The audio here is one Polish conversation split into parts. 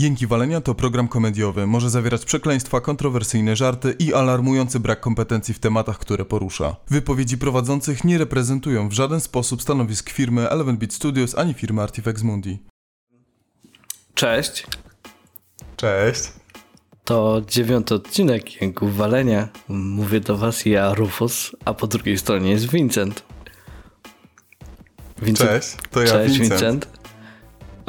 Jęki Walenia to program komediowy. Może zawierać przekleństwa, kontrowersyjne żarty i alarmujący brak kompetencji w tematach, które porusza. Wypowiedzi prowadzących nie reprezentują w żaden sposób stanowisk firmy Eleven Beat Studios ani firmy Artifex Mundi. Cześć, Cześć. to dziewiąty odcinek Jęków Walenia. Mówię do was ja, Rufus, a po drugiej stronie jest Vincent. Vincent Cześć, to ja Cześć, Vincent. Vincent.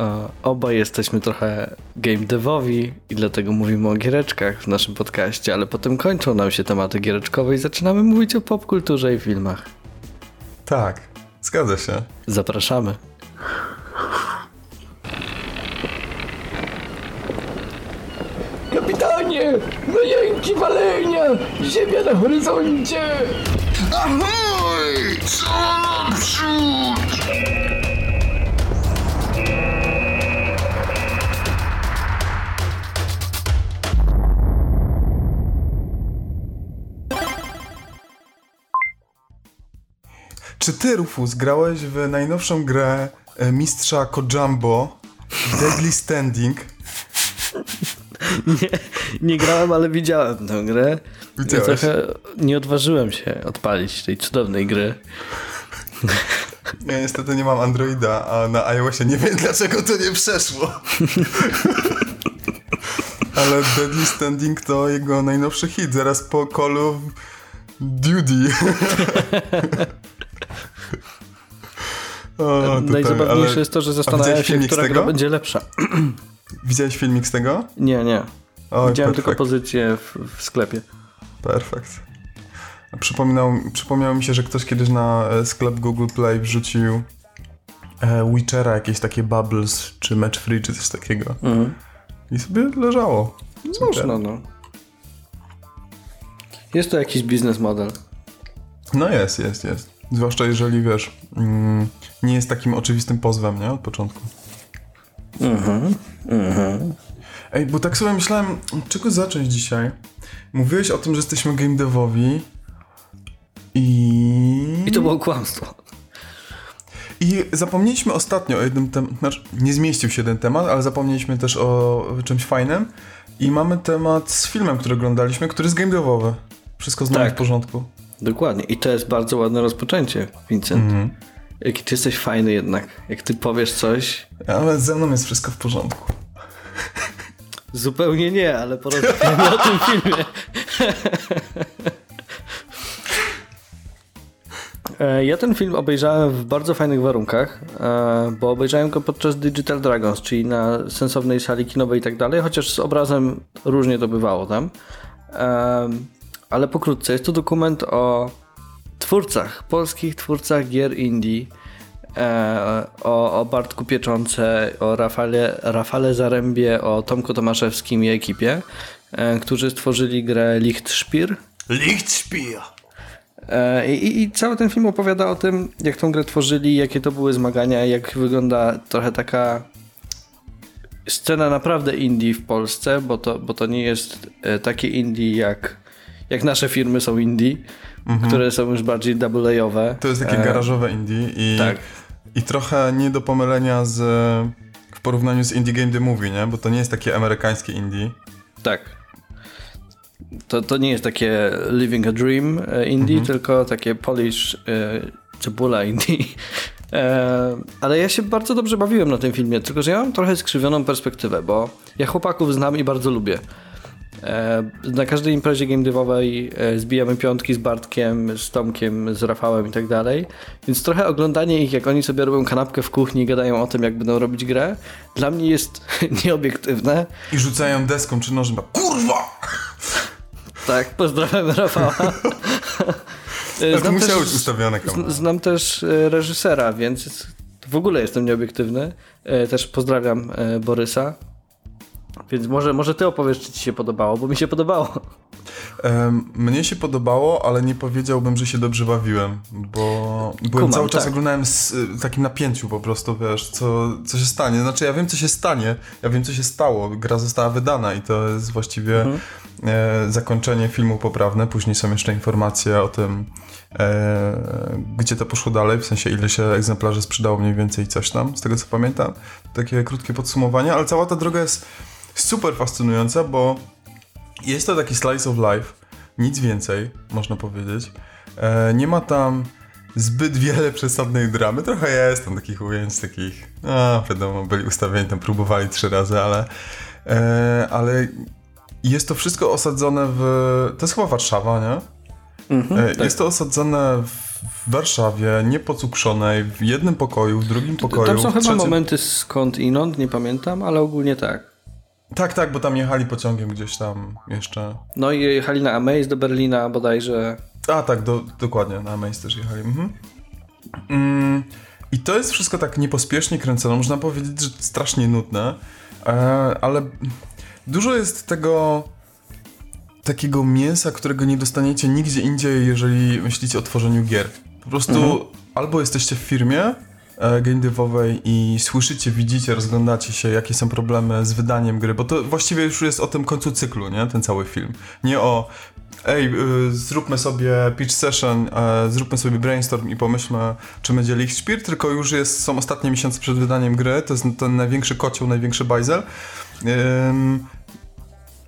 E, Obaj jesteśmy trochę game devowi i dlatego mówimy o giereczkach w naszym podcaście, ale potem kończą nam się tematy giereczkowe i zaczynamy mówić o popkulturze i filmach. Tak, zgadza się. Zapraszamy. Kapitanie! No jęki walenia! Ziemia na horyzoncie! Ahoj! Co naprzód! Czy ty, Rufus, grałeś w najnowszą grę e, mistrza Kojambo Deadly Standing? Nie, nie grałem, ale widziałem tę grę. Ja Widziałeś? trochę nie odważyłem się odpalić tej cudownej gry. Ja niestety nie mam Androida, a na iOSie nie wiem dlaczego to nie przeszło. Ale Deadly Standing to jego najnowszy hit, zaraz po Call of Duty. O, tutaj, Najzabawniejsze jest to, że zastanawiam się, która gra będzie lepsza. Widziałeś filmik z tego? Nie, nie. Oj, Widziałem tylko perfekt. pozycję w, w sklepie. Perfekt. Przypominał, przypomniało mi się, że ktoś kiedyś na e, sklep Google Play wrzucił e, Witchera, jakieś takie bubbles, czy match free, czy coś takiego. Mhm. I sobie leżało. Można, no. Jest to jakiś biznes model. No jest, jest, jest. Zwłaszcza jeżeli, wiesz, mm, nie jest takim oczywistym pozwem, nie? Od początku. Mhm. Ej, bo tak sobie myślałem, od czego zacząć dzisiaj? Mówiłeś o tym, że jesteśmy game devowi i... I to było kłamstwo. I zapomnieliśmy ostatnio o jednym temacie, znaczy nie zmieścił się ten temat, ale zapomnieliśmy też o czymś fajnym i mamy temat z filmem, który oglądaliśmy, który jest game devowy. Wszystko z nami Tak. w porządku. Dokładnie. I to jest bardzo ładne rozpoczęcie, Vincent. Mhm. Jaki ty jesteś fajny jednak. Jak ty powiesz coś, Ale ze mną jest wszystko w porządku. zupełnie nie, ale porozmawiamy o tym filmie. E, Ja ten film obejrzałem w bardzo fajnych warunkach, e, bo obejrzałem go podczas Digital Dragons, czyli na sensownej sali kinowej i tak dalej, chociaż z obrazem różnie to bywało tam. Ale pokrótce, jest to dokument o twórcach, polskich twórcach gier indie, e, o, o Bartku Pieczące, o Rafale, Rafale Zarębie, o Tomku Tomaszewskim i ekipie, e, którzy stworzyli grę Lichtspiel. Lichtspiel! E, I, I cały ten film opowiada o tym, jak tą grę tworzyli, jakie to były zmagania, jak wygląda trochę taka scena naprawdę indie w Polsce, bo to, bo to nie jest e, takie indie jak, jak nasze firmy są indie, które są już bardziej double-owe. Mhm. To jest takie E, garażowe indie i, Tak. i trochę nie do pomylenia z w porównaniu z Indie Game The Movie, nie? Bo to nie jest takie amerykańskie indie. Tak. To, to nie jest takie Living a Dream e, indie, tylko takie Polish e, cebula indie. Ale ja się bardzo dobrze bawiłem na tym filmie, tylko że ja mam trochę skrzywioną perspektywę, bo ja chłopaków znam i bardzo lubię. E, na każdej imprezie game devowej e, zbijamy piątki z Bartkiem, z Tomkiem, z Rafałem i tak dalej. Więc trochę oglądanie ich, jak oni sobie robią kanapkę w kuchni i gadają o tym, jak będą robić grę, dla mnie jest nieobiektywne. I rzucają deską czy nożem. Kurwa! Tak, pozdrawiam Rafała. To musiało być ustawione Znam też e, reżysera, więc w ogóle jestem nieobiektywny. Też pozdrawiam Borysa. Więc może, może ty opowiesz, czy ci się podobało, bo mi się podobało. Mnie się podobało, ale nie powiedziałbym, że się dobrze bawiłem, bo byłem Kumam, cały czas tak. oglądałem z y, takim napięciu po prostu, wiesz, co, co się stanie. Znaczy ja wiem, co się stanie, ja wiem, co się stało. Gra została wydana i to jest właściwie Mhm. e, zakończenie filmu poprawne. Później są jeszcze informacje o tym, e, gdzie to poszło dalej, w sensie ile się egzemplarzy sprzedało mniej więcej coś tam, z tego co pamiętam. Takie krótkie podsumowanie, ale cała ta droga jest super fascynująca, bo jest to taki slice of life, nic więcej, można powiedzieć. E, nie ma tam zbyt wiele przesadnej dramy. Trochę jest tam takich ujęć, takich, a wiadomo, byli ustawieni, tam próbowali trzy razy, ale, e, ale jest to wszystko osadzone w. To jest chyba Warszawa, nie? Mhm, E, tak. Jest to osadzone w Warszawie, niepocukrzonej, w jednym pokoju, w drugim pokoju. Tam są chyba trzecim- momenty skąd inąd, nie pamiętam, ale ogólnie tak. Tak, tak, bo tam jechali pociągiem gdzieś tam jeszcze. No i jechali na Amaze do Berlina bodajże. A tak, do, dokładnie, na Amaze też jechali. Mhm. Mm, I to jest wszystko tak niepospiesznie kręcone, można powiedzieć, że strasznie nudne, e, ale dużo jest tego takiego mięsa, którego nie dostaniecie nigdzie indziej, jeżeli myślicie o tworzeniu gier. Po prostu albo jesteście w firmie game devowej i słyszycie, widzicie, rozglądacie się, jakie są problemy z wydaniem gry, bo to właściwie już jest o tym końcu cyklu, nie? Ten cały film. Nie o ej, y, zróbmy sobie pitch session, e, zróbmy sobie brainstorm i pomyślmy, czy będzie Spear, tylko już jest, są ostatnie miesiące przed wydaniem gry, to jest ten największy kocioł, największy bajzel.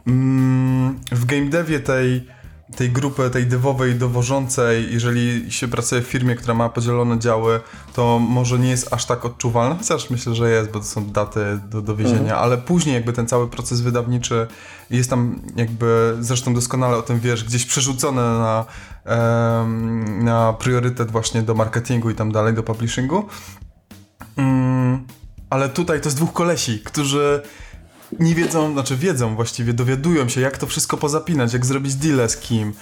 Mm, w game devie tej, tej grupy, tej devowej, dowożącej, jeżeli się pracuje w firmie, która ma podzielone działy, to może nie jest aż tak odczuwalne, chociaż myślę, że jest, bo to są daty do dowiezienia, ale później jakby ten cały proces wydawniczy jest tam jakby, zresztą doskonale o tym wiesz, gdzieś przerzucone na, em, na priorytet właśnie do marketingu i tam dalej, do publishingu. Mm, ale tutaj to jest dwóch kolesi, którzy nie wiedzą, znaczy wiedzą właściwie, dowiadują się, jak to wszystko pozapinać, jak zrobić deal z kim,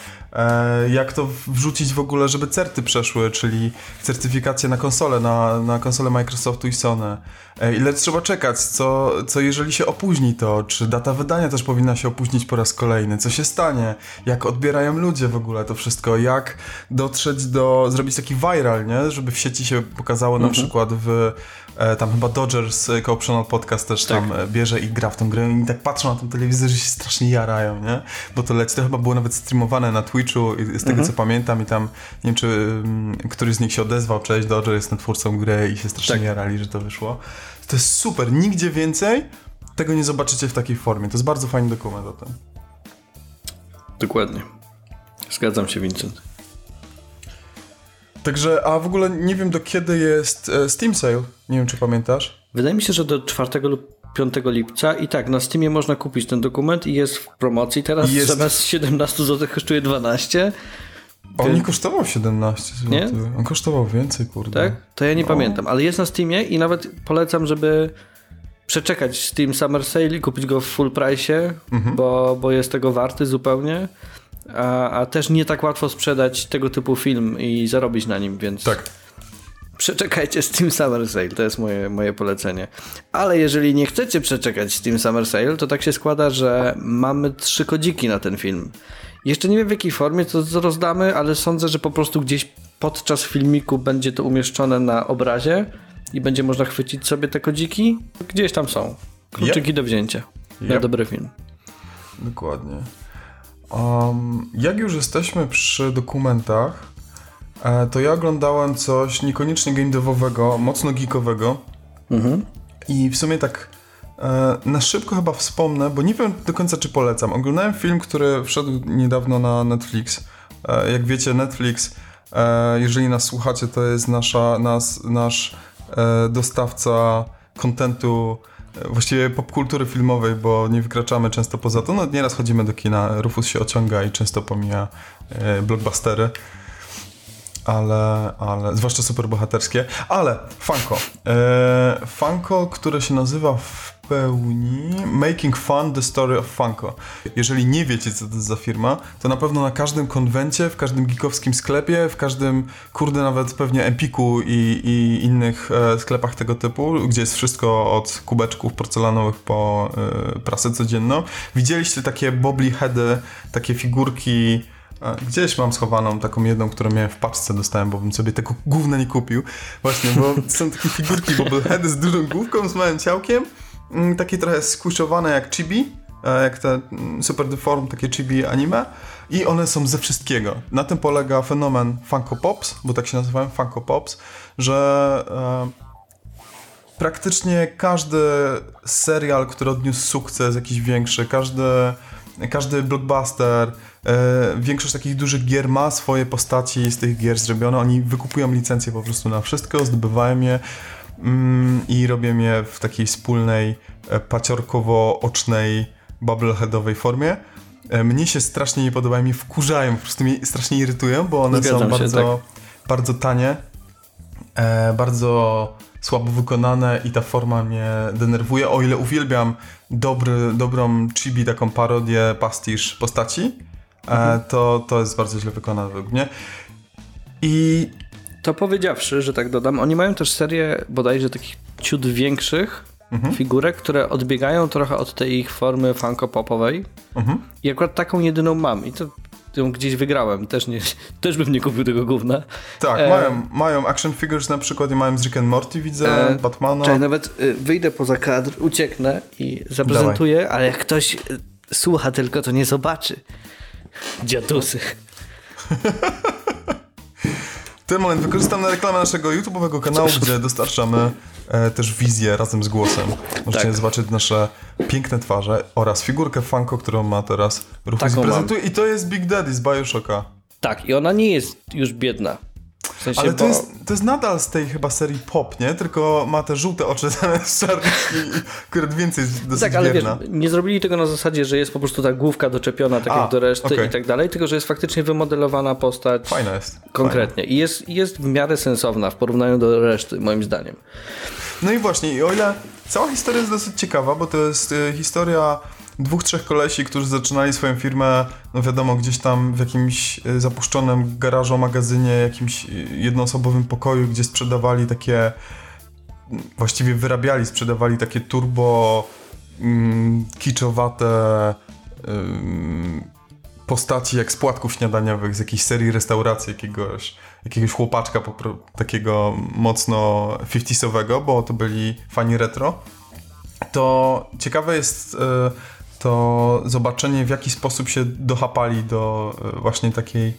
jak to wrzucić w ogóle, żeby certy przeszły, czyli certyfikacje na konsole, na, na konsole Microsoftu i Sony. E, ile trzeba czekać, co, co jeżeli się opóźni to, czy data wydania też powinna się opóźnić po raz kolejny, co się stanie, jak odbierają ludzie w ogóle to wszystko, jak dotrzeć do, zrobić taki viral, nie, żeby w sieci się pokazało na przykład w E, tam chyba Dodgers e, Optional Podcast też Tak. tam e, bierze i gra w tą grę. I tak patrzą na ten telewizor, że się strasznie jarają, nie? Bo to leci, to chyba było nawet streamowane na Twitchu i z tego co pamiętam i tam, nie wiem czy mm, któryś z nich się odezwał, cześć, Dodger jest twórcą gry i się strasznie Tak. jarali, że to wyszło. To jest super, nigdzie więcej tego nie zobaczycie w takiej formie. To jest bardzo fajny dokument o tym. Dokładnie. Zgadzam się, Vincent. Także, a w ogóle nie wiem do kiedy jest e, Steam Sale, nie wiem czy pamiętasz. Wydaje mi się, że do 4 lub 5 lipca i tak, na Steamie można kupić ten dokument i jest w promocji. Teraz Jest- zamiast 17 zł kosztuje 12, On nie kosztował 17 zł. Nie? On kosztował więcej, kurde. tak? To ja nie No. pamiętam, ale jest na Steamie i nawet polecam, żeby przeczekać Steam Summer Sale i kupić go w full price, Mhm. bo, bo jest tego warty zupełnie. A, a też nie tak łatwo sprzedać tego typu film i zarobić na nim, więc Tak. Przeczekajcie Steam Summer Sale, to jest moje, moje polecenie. Ale jeżeli nie chcecie przeczekać Steam Summer Sale, to tak się składa, że mamy trzy kodziki na ten film. Jeszcze nie wiem w jakiej formie to rozdamy, ale sądzę, że po prostu gdzieś podczas filmiku będzie to umieszczone na obrazie i będzie można chwycić sobie te kodziki. Gdzieś tam są. Kluczyki do wzięcia. Na Yep. dobry film. Dokładnie. Um, jak już jesteśmy przy dokumentach, to ja oglądałem coś niekoniecznie game devowego, mocno geekowego Mhm. i w sumie tak e, na szybko chyba wspomnę, bo nie wiem do końca czy polecam. Oglądałem film, który wszedł niedawno na Netflix. E, jak wiecie, Netflix, e, jeżeli nas słuchacie, to jest nasza, nas, nasz e, dostawca kontentu e, właściwie popkultury filmowej, bo nie wykraczamy często poza to. No nieraz chodzimy do kina, Rufus się ociąga i często pomija e, blockbustery. Ale, ale, zwłaszcza superbohaterskie. Ale, Funko. E, Funko, które się nazywa w pełni Making Fun The Story of Funko. Jeżeli nie wiecie, co to jest za firma, to na pewno na każdym konwencie, w każdym geekowskim sklepie, w każdym, kurde, nawet pewnie Empiku i, i innych e, sklepach tego typu, gdzie jest wszystko od kubeczków porcelanowych po e, prasę codzienną, widzieliście takie bobly heady, takie figurki Gdzieś mam schowaną taką jedną, którą miałem w paczce, dostałem, bo bym sobie tego gówna nie kupił. Właśnie, bo są takie figurki bobbleheady z dużą główką, z małym ciałkiem, mm, takie trochę squishowane jak chibi, e, jak te mm, super deform, takie chibi anime i one są ze wszystkiego. Na tym polega fenomen Funko Pops, bo tak się nazywają Funko Pops, że e, praktycznie każdy serial, który odniósł sukces jakiś większy, każdy, każdy blockbuster, e, większość takich dużych gier ma swoje postaci z tych gier zrobione. Oni wykupują licencje po prostu na wszystko, zdobywają je mm, i robią je w takiej wspólnej, e, paciorkowo-ocznej, bubbleheadowej formie. E, mnie się strasznie nie podobają, mnie wkurzają, po prostu mnie strasznie irytują, bo one Zgadzam są się, bardzo, bardzo tanie, bardzo słabo wykonane i ta forma mnie denerwuje. O ile uwielbiam dobry, dobrą chibi, taką parodię, pastisz postaci, e, to, to jest bardzo źle wykonane według mnie. I To powiedziawszy, że tak dodam, oni mają też serię bodajże takich ciut większych Mhm. figurek, które odbiegają trochę od tej ich formy funko-popowej. Mhm. I akurat taką jedyną mam. I to ją gdzieś wygrałem. Też, nie, też bym nie kupił tego gówna. tak, E, mają, mają action figures na przykład i mają z Rick and Morty, widzę, E, Batmana. Czekaj, nawet y, wyjdę poza kadr, ucieknę i zaprezentuję, ale jak ktoś y, słucha tylko, to nie zobaczy. Dziadusy. Ten moment wykorzystam na reklamę naszego YouTube'owego kanału, gdzie dostarczamy e, też wizję razem z głosem. Możecie Tak. zobaczyć nasze piękne twarze oraz figurkę Funko, którą ma teraz Taką prezentuje. I to jest Big Daddy z Bioshocka. Tak, i ona nie jest już biedna. W sensie, Ale to bo- jest, to jest nadal z tej chyba serii Pop, nie? Tylko ma te żółte oczy zamiast czarnych, i- akurat więcej jest dosyć Tak, ale wiesz, nie zrobili tego na zasadzie, że jest po prostu ta główka doczepiona tak A, jak do reszty okej. i tak dalej, tylko że jest faktycznie wymodelowana postać Fajna jest. konkretnie. I jest, jest w miarę sensowna w porównaniu do reszty, moim zdaniem. No i właśnie, i o ile cała historia jest dosyć ciekawa, bo to jest y, historia dwóch, trzech kolesi, którzy zaczynali swoją firmę, no wiadomo, gdzieś tam w jakimś y, zapuszczonym garażu, magazynie, jakimś y, jednoosobowym pokoju, gdzie sprzedawali takie, właściwie wyrabiali, sprzedawali takie turbo mm, kiczowate postaci jak z płatków śniadaniowych z jakiejś serii restauracji jakiegoś, jakiegoś chłopaczka takiego mocno 50sowego, bo to byli fani retro, to ciekawe jest e, to zobaczenie w jaki sposób się dochapali do e, właśnie takiej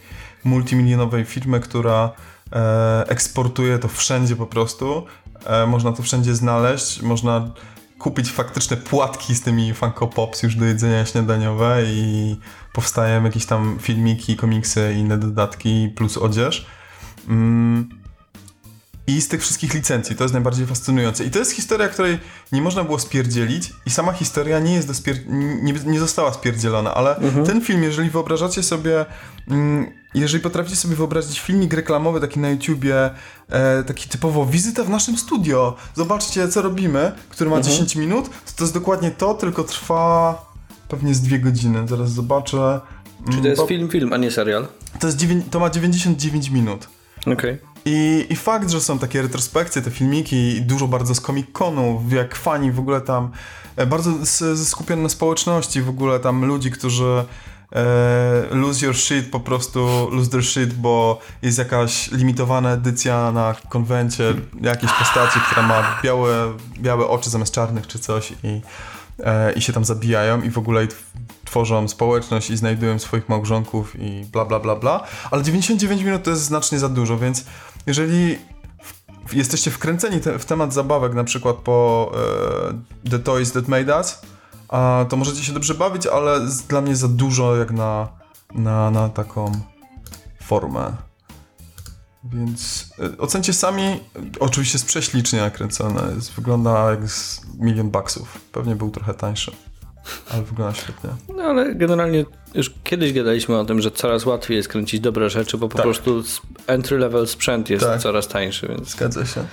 multimilionowej firmy, która e, eksportuje to wszędzie po prostu. Można to wszędzie znaleźć, można kupić faktyczne płatki z tymi Funko Pops już do jedzenia śniadaniowe i powstają jakieś tam filmiki, komiksy i inne dodatki plus odzież. Mm. I z tych wszystkich licencji, to jest najbardziej fascynujące. I to jest historia, której nie można było spierdzielić i sama historia nie jest do spier- nie, nie została spierdzielona, ale ten film, jeżeli wyobrażacie sobie, mm, jeżeli potraficie sobie wyobrazić filmik reklamowy taki na YouTubie, e, taki typowo wizyta w naszym studio, zobaczcie co robimy, który ma 10 minut, to to jest dokładnie to, tylko trwa pewnie z dwie godziny, zaraz zobaczę. Czy to jest Bo- film, film, a nie serial? To, jest dziewię- to ma 99 minut. Okej. I, I fakt, że są takie retrospekcje, te filmiki, dużo bardzo z Comic-Conów, jak fani w ogóle tam, e, bardzo skupione na społeczności, w ogóle tam ludzi, którzy e, lose your shit, po prostu lose their shit, bo jest jakaś limitowana edycja na konwencie jakiejś postaci, która ma białe, białe oczy zamiast czarnych czy coś i, e, i się tam zabijają i w ogóle tworzą społeczność i znajdują swoich małżonków i bla bla bla bla, ale 99 minut to jest znacznie za dużo, więc jeżeli jesteście wkręceni te, w temat zabawek, na przykład po e, The Toys That Made Us, a, to możecie się dobrze bawić, ale z, dla mnie za dużo jak na, na, na taką formę. Więc e, ocencie sami, oczywiście jest prześlicznie nakręcone, jest, wygląda jak z milion baksów. Pewnie był trochę tańszy, ale wygląda świetnie. No ale generalnie już kiedyś gadaliśmy o tym, że coraz łatwiej jest kręcić dobre rzeczy, bo po Tak. prostu entry level sprzęt jest Tak. coraz tańszy, więc Zgadza się.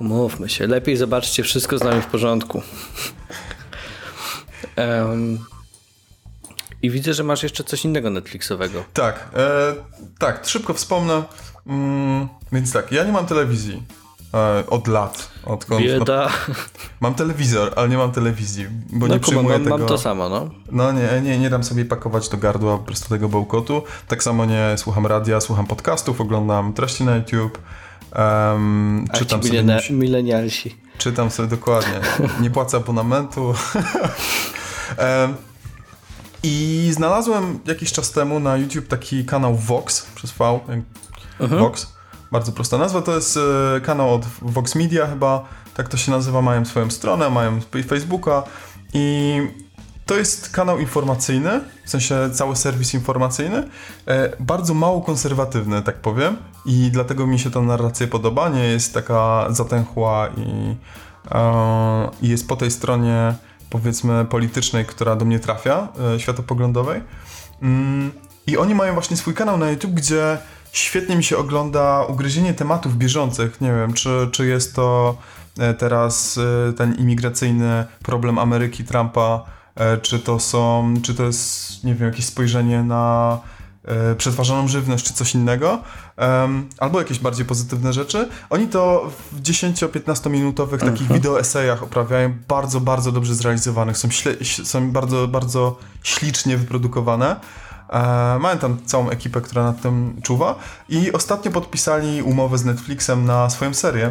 umówmy się. Lepiej zobaczcie wszystko z nami w porządku. Em, I widzę, że masz jeszcze coś innego Netflixowego. Tak, e, tak, szybko wspomnę. Mm, więc tak, ja nie mam telewizji od lat. Odkąd, no, Bieda. mam telewizor, ale nie mam telewizji, bo No nie Kuba, przyjmuję mam, tego. mam to samo, no. No nie, nie, nie dam sobie pakować do gardła po prostu tego bełkotu. Tak samo nie słucham radia, słucham podcastów, oglądam treści na YouTube. Um, A czytam, sobie, milenia- milenialsi. czytam sobie dokładnie. Nie płacę abonamentu. Em, I znalazłem jakiś czas temu na YouTube taki kanał Vox przez V. jak Vox. Bardzo prosta nazwa. To jest e, kanał od Vox Media chyba. tak to się nazywa, mają swoją stronę, mają Facebooka i to jest kanał informacyjny, w sensie cały serwis informacyjny, e, bardzo mało konserwatywny, tak powiem, i dlatego mi się ta narracja podoba, nie jest taka zatęchła i, e, i jest po tej stronie, powiedzmy, politycznej, która do mnie trafia, światopoglądowej. Mm, I oni mają właśnie swój kanał na YouTube, gdzie świetnie mi się ogląda ugryzienie tematów bieżących. Nie wiem, czy, czy jest to e, teraz e, ten imigracyjny problem Ameryki Trumpa, e, czy to są, czy to jest, nie wiem, jakieś spojrzenie na przetwarzaną żywność, czy coś innego, albo jakieś bardziej pozytywne rzeczy. Oni to w 10-15 minutowych takich mhm. wideo esejach oprawiają, bardzo, bardzo dobrze zrealizowanych, są, są bardzo, bardzo ślicznie wyprodukowane. E, mają tam całą ekipę, która nad tym czuwa i ostatnio podpisali umowę z Netflixem na swoją serię,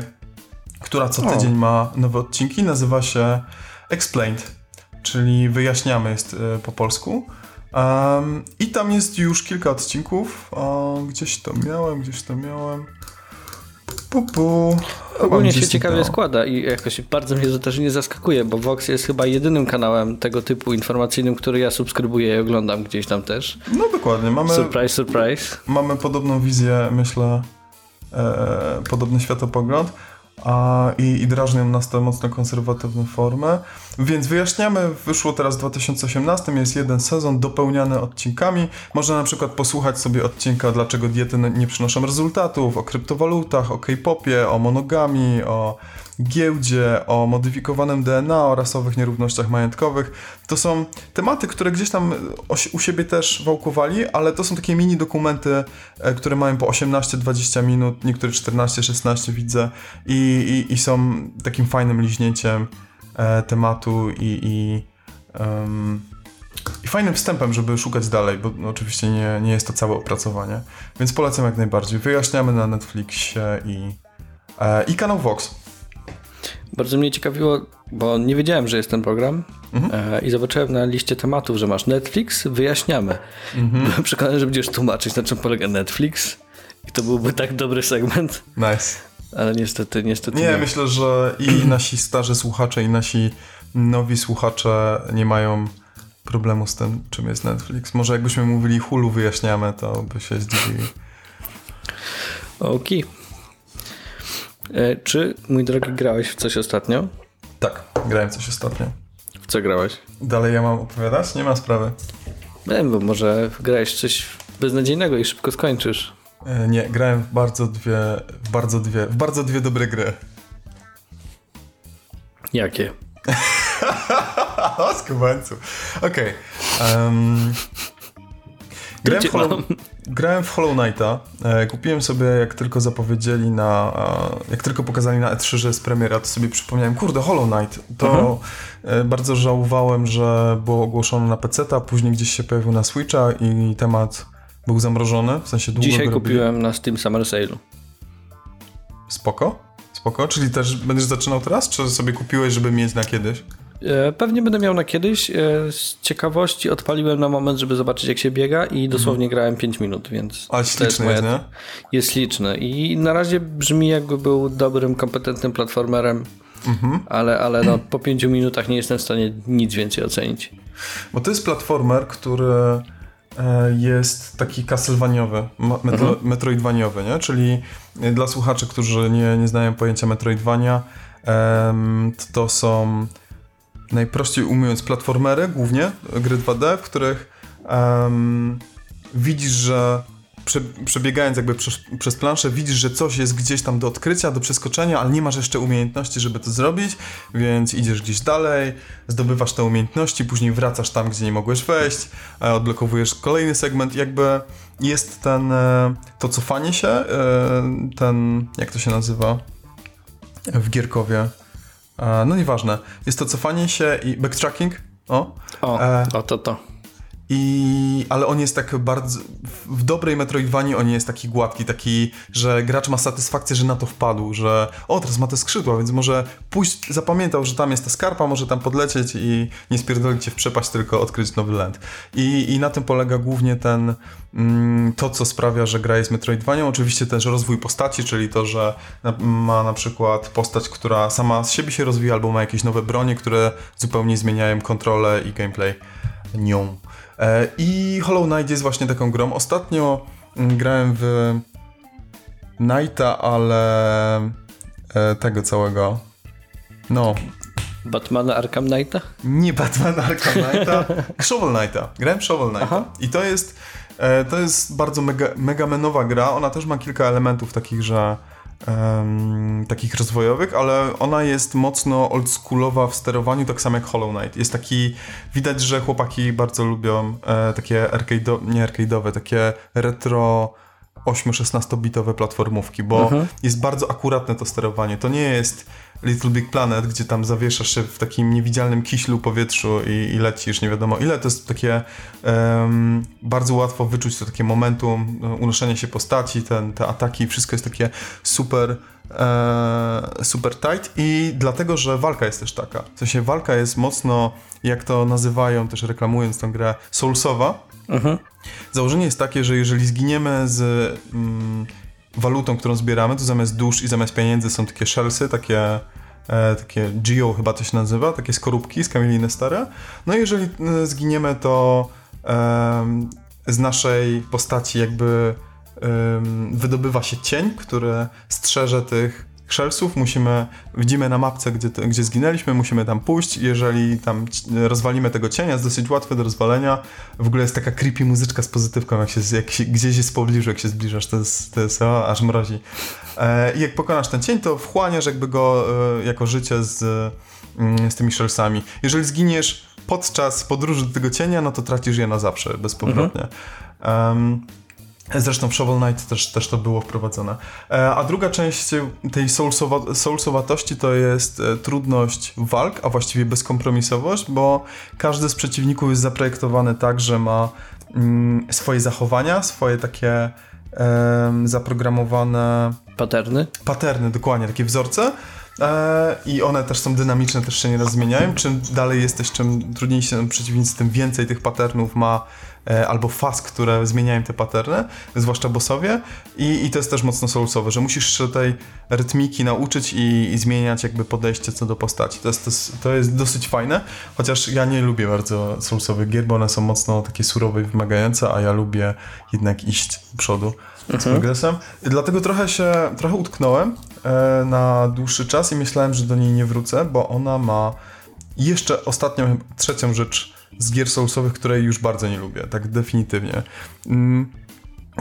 która co tydzień ma nowe odcinki, nazywa się Explained, czyli wyjaśniamy jest e, po polsku. Um, I tam jest już kilka odcinków. O, gdzieś to miałem, gdzieś to miałem. Pu, pu. Ogólnie się ciekawie składa i jakoś bardzo mnie to też nie zaskakuje, bo Vox jest chyba jedynym kanałem tego typu informacyjnym, który ja subskrybuję i oglądam gdzieś tam też. No dokładnie. Mamy, surprise, surprise. Mamy podobną wizję, myślę, e, podobny światopogląd a, i, i drażnią nas te mocno konserwatywne formy. Więc wyjaśniamy, wyszło teraz w 2018, jest jeden sezon dopełniany odcinkami. Można na przykład posłuchać sobie odcinka Dlaczego diety nie przynoszą rezultatów, o kryptowalutach, o K-popie, o monogami, o giełdzie, o modyfikowanym DNA, o rasowych nierównościach majątkowych. To są tematy, które gdzieś tam u siebie też wałkowali, ale to są takie mini dokumenty, e, które mają po 18-20 minut, niektóre 14-16 widzę i, i, i, są takim fajnym liźnięciem e, tematu i, i, um, i fajnym wstępem, żeby szukać dalej, bo no, oczywiście nie, nie jest to całe opracowanie. Więc polecam jak najbardziej. Wyjaśniamy na Netflixie i, e, i kanał Vox. Bardzo mnie ciekawiło, bo nie wiedziałem, że jest ten program mhm. e, i zobaczyłem na liście tematów, że masz Netflix, wyjaśniamy. Mhm. Byłem przekonany, że będziesz tłumaczyć, na czym polega Netflix i to byłby tak dobry segment. Nice. Ale niestety, niestety nie. Nie, myślę, że i nasi starzy słuchacze, i nasi nowi słuchacze nie mają problemu z tym, czym jest Netflix. Może jakbyśmy mówili Hulu wyjaśniamy, to by się zdziwili. Okej. Okay. E, czy, mój drogi, grałeś w coś ostatnio? Tak, grałem coś ostatnio. W co grałeś? Dalej ja mam opowiadać? Nie ma sprawy. Nie wiem, bo może grałeś coś beznadziejnego i szybko skończysz. E, nie, grałem w bardzo dwie, w bardzo dwie, w bardzo dwie dobre gry. Jakie? o, skubańcu. Okej. Okay. Um, grałem, w Hollow, grałem w Hollow Knighta. E, kupiłem sobie, jak tylko zapowiedzieli na... Jak tylko pokazali na E3, że jest premiera, to sobie przypomniałem, kurde, Hollow Knight. To mhm. e, bardzo żałowałem, że było ogłoszone na PC, a później gdzieś się pojawił na Switcha i temat był zamrożony, w sensie długo Dzisiaj kupiłem na Steam Summer Sale. Spoko? Spoko? Czyli też będziesz zaczynał teraz, czy sobie kupiłeś, żeby mieć na kiedyś? E, pewnie będę miał na kiedyś. E, z ciekawości odpaliłem na moment, żeby zobaczyć jak się biega i dosłownie mhm. grałem 5 minut, więc... Ale śliczny jest, jest, nie? Jest śliczny i na razie brzmi jakby był dobrym, kompetentnym platformerem, mhm. ale, ale no, po 5 minutach nie jestem w stanie nic więcej ocenić. Bo to jest platformer, który e, jest taki castlevaniowiowy, metro, mhm. metroidwaniowy, nie? Czyli dla słuchaczy, którzy nie, nie znają pojęcia metroidwania, to są najprościej ujmując platformery, głównie gry 2D, w których um, widzisz, że prze, przebiegając jakby przez, przez planszę, widzisz, że coś jest gdzieś tam do odkrycia, do przeskoczenia, ale nie masz jeszcze umiejętności, żeby to zrobić, więc idziesz gdzieś dalej, zdobywasz te umiejętności, później wracasz tam, gdzie nie mogłeś wejść, e, odblokowujesz kolejny segment, jakby jest ten, e, to cofanie się, e, ten, jak to się nazywa w Gierkowie, no nieważne. Jest to cofanie się i backtracking. O, o, e, o to to. I, ale on jest tak bardzo. W dobrej Metroidvanii on jest taki gładki, taki, że gracz ma satysfakcję, że na to wpadł, że o, teraz ma te skrzydła, więc może pójść, zapamiętał, że tam jest ta skarpa, może tam podlecieć i nie spierdolić się w przepaść, tylko odkryć nowy land. I, i na tym polega głównie ten, mm, to, co sprawia, że gra jest Metroidvanią. Oczywiście też rozwój postaci, czyli to, że ma na przykład postać, która sama z siebie się rozwija, albo ma jakieś nowe bronie, które zupełnie zmieniają kontrolę i gameplay nią. E, I Hollow Knight jest właśnie taką grą. Ostatnio mm, grałem w Knighta, ale e, tego całego. No. Batmana Arkham Knighta? Nie Batman Arkham Knighta, Shovel Knighta. Grałem Shovel Knighta. Aha. I to jest, e, to jest bardzo mega, megamenowa gra. Ona też ma kilka elementów takich, że um, takich rozwojowych, ale ona jest mocno oldschoolowa w sterowaniu, tak samo jak Hollow Knight. Jest taki, widać, że chłopaki bardzo lubią e, takie arcade, nie arcade'owe, takie retro 8-16 bitowe platformówki, bo jest bardzo akuratne to sterowanie. To nie jest Little Big Planet, gdzie tam zawieszasz się w takim niewidzialnym kiślu powietrzu i, i lecisz, nie wiadomo ile. To jest takie um, bardzo łatwo wyczuć to takie momentum no, unoszenia się postaci, ten, te ataki, wszystko jest takie super e, super tight i dlatego, że walka jest też taka. W sensie walka jest mocno, jak to nazywają, też reklamując tę grę, soulsowa. Mhm. Założenie jest takie, że jeżeli zginiemy z mm, walutą, którą zbieramy, to zamiast dusz i zamiast pieniędzy są takie shellsy, takie e, takie Geo chyba to się nazywa, takie skorupki z kamieliny stare. No i jeżeli e, zginiemy, to e, z naszej postaci jakby wydobywa się cień, który strzeże tych Shellsów, musimy, widzimy na mapce, gdzie, gdzie zginęliśmy, musimy tam pójść, jeżeli tam rozwalimy tego cienia, jest dosyć łatwe do rozwalenia, w ogóle jest taka creepy muzyczka z pozytywką, jak się, jak się gdzieś jest w pobliżu, jak się zbliżasz, to jest, to jest o, aż mrozi. E, I jak pokonasz ten cień, to wchłaniasz jakby go e, jako życie z, mm, z tymi Shellsami. Jeżeli zginiesz podczas podróży do tego cienia, no to tracisz je na zawsze, bezpowrotnie. Mhm. Um, Zresztą w Shovel Knight też, też to było wprowadzone. E, a druga część tej soulsowa soulsowatości to jest e, trudność walk, a właściwie bezkompromisowość, bo każdy z przeciwników jest zaprojektowany tak, że ma mm, swoje zachowania, swoje takie zaprogramowane... Paterny? Paterny, dokładnie, takie wzorce. E, I one też są dynamiczne, też się nieraz zmieniają. Czym dalej jesteś, czym trudniejsi są przeciwnicy, tym więcej tych patternów ma E, albo faz, które zmieniają te patterny, zwłaszcza bossowie i, i to jest też mocno soulsowe, że musisz się tej rytmiki nauczyć i, i, zmieniać jakby podejście co do postaci. To jest, to, jest, to jest dosyć fajne, chociaż ja nie lubię bardzo soulsowych gier, bo one są mocno takie surowe i wymagające, a ja lubię jednak iść do przodu mhm. z progresem. I dlatego trochę się, trochę utknąłem na dłuższy czas i myślałem, że do niej nie wrócę, bo ona ma jeszcze ostatnią, trzecią rzecz z gier soulsowych, której już bardzo nie lubię, tak definitywnie. Mm,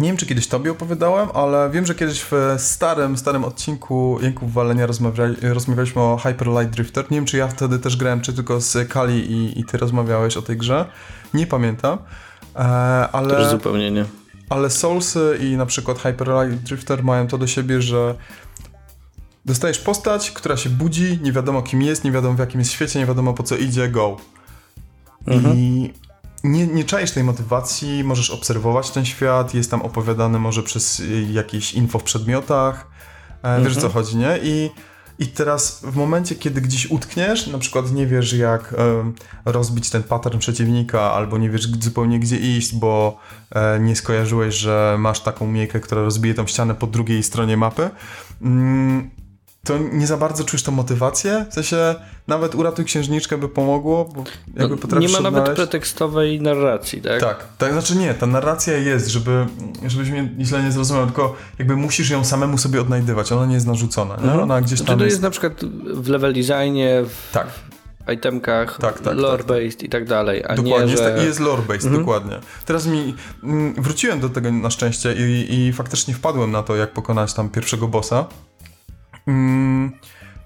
nie wiem, czy kiedyś tobie opowiadałem, ale wiem, że kiedyś w starym, starym odcinku Jęków Walenia rozmawiali, rozmawialiśmy o Hyper Light Drifter. Nie wiem, czy ja wtedy też grałem, czy tylko z Kali i, i ty rozmawiałeś o tej grze. Nie pamiętam, e, ale... Też zupełnie nie. Ale Soulsy i na przykład Hyper Light Drifter mają to do siebie, że dostajesz postać, która się budzi, nie wiadomo kim jest, nie wiadomo w jakim jest świecie, nie wiadomo po co idzie, go. Mhm. I nie, nie czaisz tej motywacji, możesz obserwować ten świat, jest tam opowiadany może przez jakieś info w przedmiotach, mhm. wiesz o co mhm. chodzi, nie? I, I teraz w momencie, kiedy gdzieś utkniesz, na przykład nie wiesz jak um, rozbić ten pattern przeciwnika, albo nie wiesz zupełnie gdzie iść, bo e, nie skojarzyłeś, że masz taką miejkę, która rozbije tą ścianę po drugiej stronie mapy, mm, to nie za bardzo czujesz tą motywację. W sensie nawet uratuj księżniczkę by pomogło, bo jakby no, potrafisz Nie ma nawet pretekstowej narracji, tak? Tak, tak, znaczy nie, ta narracja jest, żeby, żebyś mnie źle nie zrozumiał, tylko jakby musisz ją samemu sobie odnajdywać, ona nie jest narzucona, mhm. Ona gdzieś znaczy, tam to jest... jest na przykład w level designie, w... Tak itemkach, tak, tak, lore-based tak, tak. i tak dalej, a dokładnie, nie, że... jest, jest lore-based, mhm. dokładnie. Teraz mi mm, wróciłem do tego na szczęście i, i faktycznie wpadłem na to, jak pokonać tam pierwszego bossa. Mm,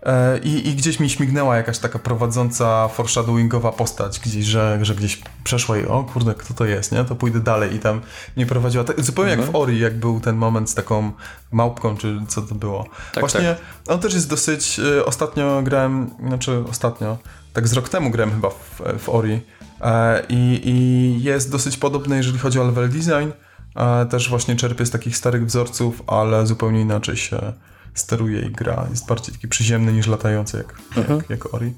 e, i, I, gdzieś mi śmignęła jakaś taka prowadząca foreshadowingowa postać gdzieś, że, że gdzieś przeszła i o kurde, kto to jest, nie? To pójdę dalej i tam mnie prowadziła. Tak, zupełnie mhm. jak w mhm. Ori, jak był ten moment z taką małpką, czy co to było. Tak, Właśnie tak. on też jest dosyć... Y, ostatnio grałem, znaczy ostatnio, tak z rok temu grałem chyba w, w Ori E, I, I jest dosyć podobny, jeżeli chodzi o level design. Też właśnie czerpie z takich starych wzorców, ale zupełnie inaczej się steruje i gra. Jest bardziej taki przyziemny niż latający, jak, jak, jak Ori.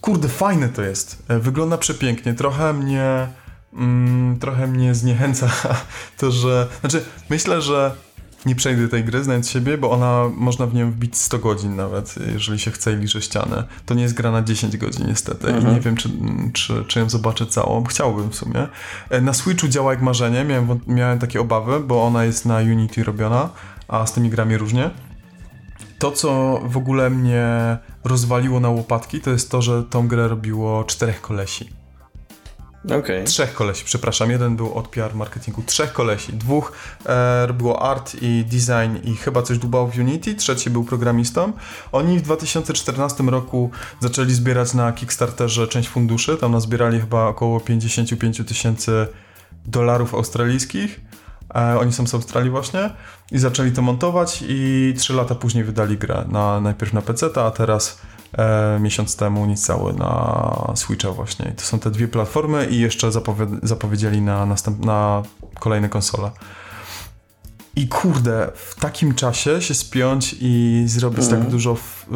Kurde, fajne to jest. E, Wygląda przepięknie. Trochę mnie. Mm, trochę mnie zniechęca to, że. Znaczy, myślę, że nie przejdę tej gry, znając siebie, bo ona można w nią wbić 100 godzin nawet, jeżeli się chce i liczy ścianę. To nie jest gra na 10 godzin niestety i nie wiem, czy, czy, czy ją zobaczę całą. Chciałbym w sumie. E, Na Switchu działa jak marzenie, miałem, miałem takie obawy, bo ona jest na Unity robiona, a z tymi grami różnie. To, co w ogóle mnie rozwaliło na łopatki, to jest to, że tą grę robiło czterech kolesi. Okej. Trzech kolesi, przepraszam. Jeden był od PR marketingu. Trzech kolesi. Dwóch e, robiło art i design i chyba coś dłubało w Unity. Trzeci był programistą. Oni w 2014 roku zaczęli zbierać na Kickstarterze część funduszy. Tam nazbierali chyba około 55 000 tysięcy dolarów australijskich. E, oni są z Australii właśnie. I zaczęli to montować i trzy lata później wydali grę. Na, najpierw na PC, a teraz e, miesiąc temu niecały na Switcha właśnie. I to są te dwie platformy i jeszcze zapowie- zapowiedzieli na, następ- na kolejne konsole. I kurde, w takim czasie się spiąć i zrobić tak dużo, w-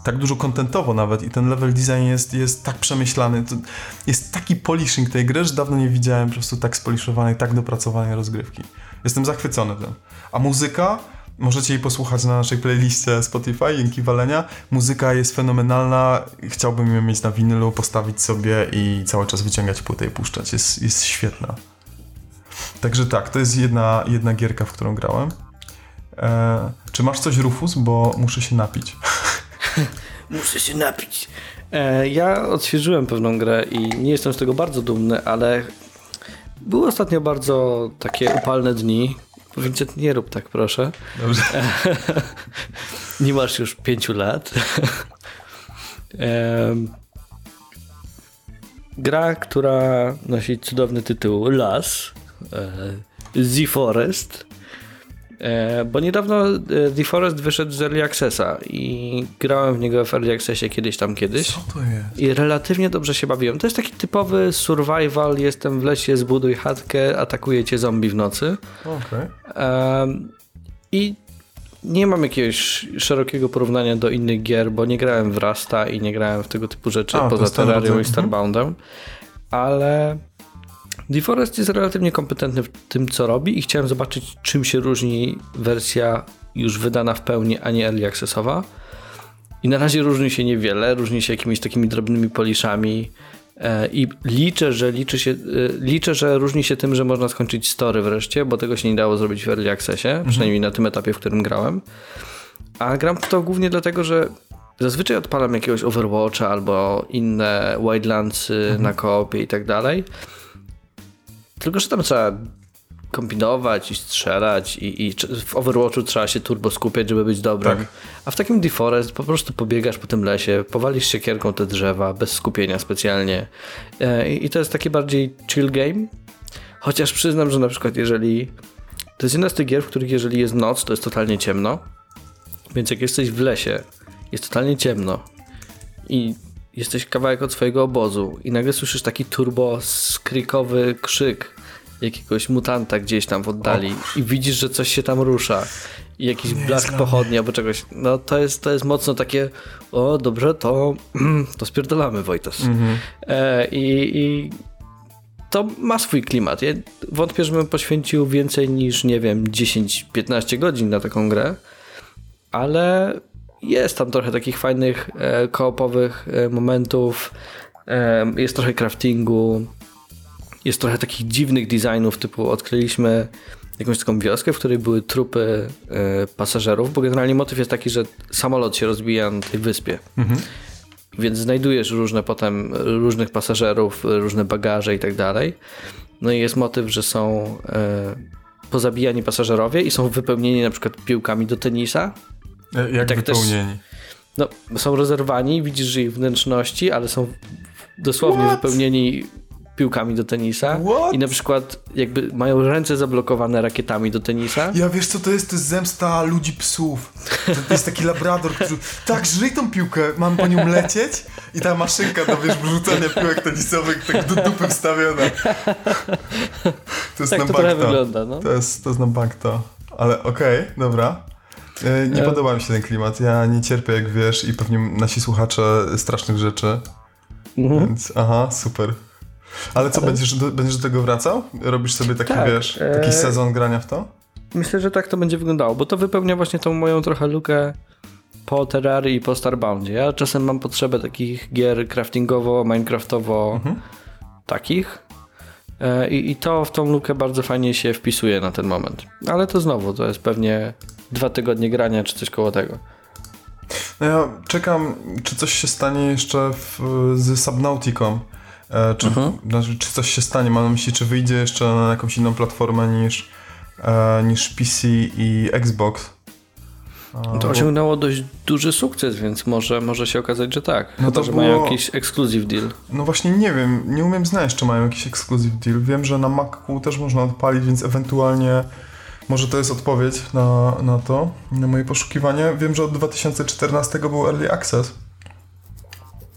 y, tak dużo kontentowo nawet i ten level design jest, jest tak przemyślany, to jest taki polishing tej gry, że dawno nie widziałem po prostu tak spoliszowanej, tak dopracowanej rozgrywki. Jestem zachwycony tym. A muzyka, możecie jej posłuchać na naszej playliście Spotify, Jęki Walenia. Muzyka jest fenomenalna, chciałbym ją mieć na winylu, postawić sobie i cały czas wyciągać płytę i puszczać. Jest, jest świetna. Także tak, to jest jedna, jedna gierka, w którą grałem. E, czy masz coś, Rufus? Bo muszę się napić. Muszę się napić. E, ja odświeżyłem pewną grę i nie jestem z tego bardzo dumny, ale były ostatnio bardzo takie upalne dni. Vincent, nie rób tak, proszę. Dobrze. Nie masz już pięciu lat. Em, gra, która nosi cudowny tytuł Las, e, The Forest. E, Bo niedawno The Forest wyszedł z Early Accessa i grałem w niego w Early Accessie kiedyś tam kiedyś. Co to jest? I relatywnie dobrze się bawiłem. To jest taki typowy survival, jestem w lesie, zbuduj chatkę, atakuje cię zombie w nocy. Okej. Em, I nie mam jakiegoś szerokiego porównania do innych gier, bo nie grałem w Rasta i nie grałem w tego typu rzeczy A, poza Terrarią i Starboundem, ale DeForest jest relatywnie kompetentny w tym, co robi i chciałem zobaczyć, czym się różni wersja już wydana w pełni, a nie early accessowa. I na razie różni się niewiele, różni się jakimiś takimi drobnymi poliszami e, i liczę, że liczy się, e, liczę, że różni się tym, że można skończyć story wreszcie, bo tego się nie dało zrobić w early accessie, przynajmniej na tym etapie, w którym grałem. A gram w to głównie dlatego, że zazwyczaj odpalam jakiegoś Overwatcha albo inne Wildlandsy na koopie i tak dalej. Tylko, że tam trzeba kombinować i strzelać i, i w Overwatchu trzeba się turbo skupiać, żeby być dobrym. Tak. A w takim Deforest po prostu pobiegasz po tym lesie, powalisz siekierką te drzewa, bez skupienia specjalnie. E, I, I to jest taki bardziej chill game. Chociaż przyznam, że na przykład jeżeli... To jest jedna z tych gier, w których jeżeli jest noc, to jest totalnie ciemno. Więc jak jesteś w lesie, jest totalnie ciemno i jesteś kawałek od swojego obozu i nagle słyszysz taki turbo skrikowy krzyk jakiegoś mutanta gdzieś tam w oddali i widzisz, że coś się tam rusza i jakiś blask pochodni albo czegoś, no to jest, to jest mocno takie o dobrze, to, to spierdolamy Wojtas. E, i, I to ma swój klimat. Ja wątpię, żebym poświęcił więcej niż, nie wiem, 10-15 godzin na taką grę, ale jest tam trochę takich fajnych e, koopowych e, momentów, e, jest trochę craftingu, jest trochę takich dziwnych designów, typu odkryliśmy jakąś taką wioskę, w której były trupy e, pasażerów, bo generalnie motyw jest taki, że samolot się rozbija na tej wyspie. Więc znajdujesz różne potem różnych pasażerów, różne bagaże i tak dalej. No i jest motyw, że są e, pozabijani pasażerowie i są wypełnieni na przykład piłkami do tenisa. E, Jak tak też- wypełnieni. No, są rozerwani, widzisz, że ich wnętrzności, ale są dosłownie What? wypełnieni piłkami do tenisa What? i na przykład jakby mają ręce zablokowane rakietami do tenisa. Ja wiesz co to jest? To jest zemsta ludzi psów. To, to jest taki labrador, który tak, żyj tą piłkę, mam po nią lecieć i ta maszynka do wiesz, wrzucania piłek tenisowych tak do dupy wstawiona. To jest Tak na to bank trochę wygląda, no. To jest, to jest na. Ale okej, dobra. E, Nie E. podoba mi się ten klimat. Ja nie cierpię, jak wiesz, i pewnie nasi słuchacze strasznych rzeczy. Mhm. Więc aha, super. Ale co, będziesz do, będziesz do tego wracał? Robisz sobie taki, Tak, wiesz, taki e, sezon grania w to? Myślę, że tak to będzie wyglądało, bo to wypełnia właśnie tą moją trochę lukę po Terrarii i po Starboundzie. Ja czasem mam potrzebę takich gier craftingowo, minecraftowo takich E, i, i to w tą lukę bardzo fajnie się wpisuje na ten moment. Ale to znowu, to jest pewnie dwa tygodnie grania czy coś koło tego. No ja czekam, czy coś się stanie jeszcze w, z Subnauticą. E, czy, Mhm. znaczy, czy coś się stanie, mam na myśli, czy wyjdzie jeszcze na jakąś inną platformę niż, e, niż PC i Xbox. A, To osiągnęło dość duży sukces, więc może, może się okazać, że tak. No No to to, że było- mają jakiś exclusive deal. No właśnie nie wiem, nie umiem znaleźć, czy mają jakiś exclusive deal. Wiem, że na Macu też można odpalić, więc ewentualnie może to jest odpowiedź na, na to, na moje poszukiwanie. Wiem, że od 2014 był Early Access.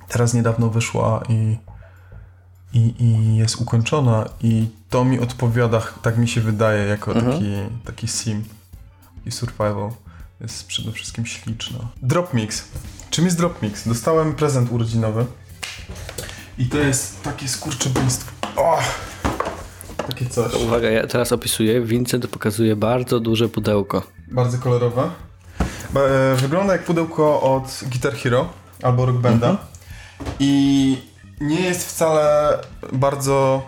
Teraz niedawno wyszła i, i, i jest ukończona i to mi odpowiada, tak mi się wydaje, jako Mhm. taki, taki sim i survival. Jest przede wszystkim śliczna. Dropmix. Czym jest Dropmix? Dostałem prezent urodzinowy. I to jest takie skurczybyństwo. O! Takie coś. Uwaga, ja teraz opisuję. Vincent pokazuje bardzo duże pudełko. Bardzo kolorowe. E, Wygląda jak pudełko od Guitar Hero albo Rock Banda. I nie jest wcale bardzo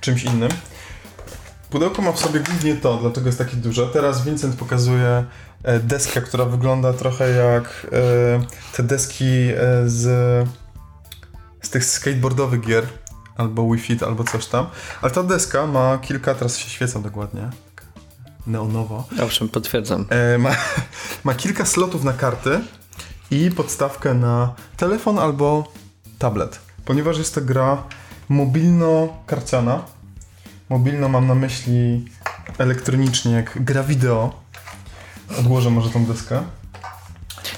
czymś innym. Pudełko ma w sobie głównie to, dlatego jest takie duże. Teraz Vincent pokazuje deskę, która wygląda trochę jak e, te deski e, z, z tych skateboardowych gier, albo Wii Fit, albo coś tam. Ale ta deska ma kilka, teraz się świecą dokładnie, tak neonowo. Owszem, potwierdzam. E, ma, ma kilka slotów na karty i podstawkę na telefon albo tablet. Ponieważ jest to gra mobilno-karciana. Mobilno mam na myśli elektronicznie, jak gra wideo. Odłożę może tą deskę.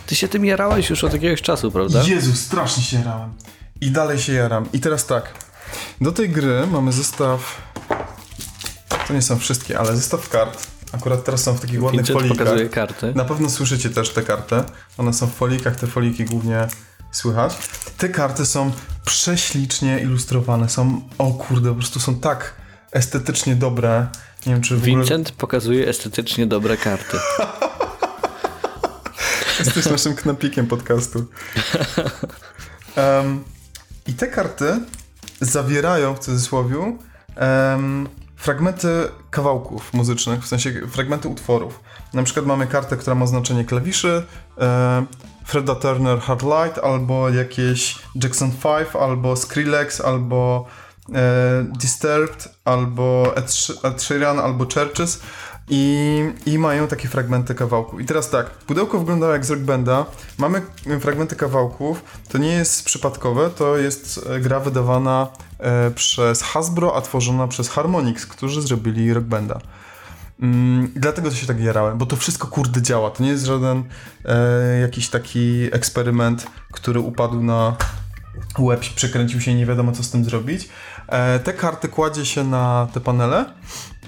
Ty się tym jarałeś już od jakiegoś czasu, prawda? Jezu, strasznie się jarałem. I dalej się jaram. I teraz tak. Do tej gry mamy zestaw. To nie są wszystkie, ale zestaw kart. Akurat teraz są w takich ładnych Vincent folikach. pokazuje karty. Na pewno słyszycie też te karty. One są w folikach, te foliki głównie słychać. Te karty są prześlicznie ilustrowane. Są, o kurde, po prostu są tak estetycznie dobre. Nie wiem, czy ogóle Vincent pokazuje estetycznie dobre karty. jesteś naszym knapikiem podcastu. Em, I te karty zawierają w cudzysłowie em, fragmenty kawałków muzycznych, w sensie fragmenty utworów. Na przykład mamy kartę, która ma znaczenie klawiszy, e, Freda Turner Hard Light, albo jakieś Jackson 5, albo Skrillex, albo e, Disturbed, albo Ed albo Churches. I, I mają takie fragmenty kawałków. I teraz tak, pudełko wygląda jak z Rock Banda. Mamy fragmenty kawałków. To nie jest przypadkowe, to jest e, gra wydawana e, przez Hasbro, a tworzona przez Harmonix, którzy zrobili Rock Banda. Mm, dlatego to się tak jarałem, bo to wszystko kurde działa. To nie jest żaden e, jakiś taki eksperyment, który upadł na łeb, przekręcił się i nie wiadomo co z tym zrobić. E, te karty kładzie się na te panele,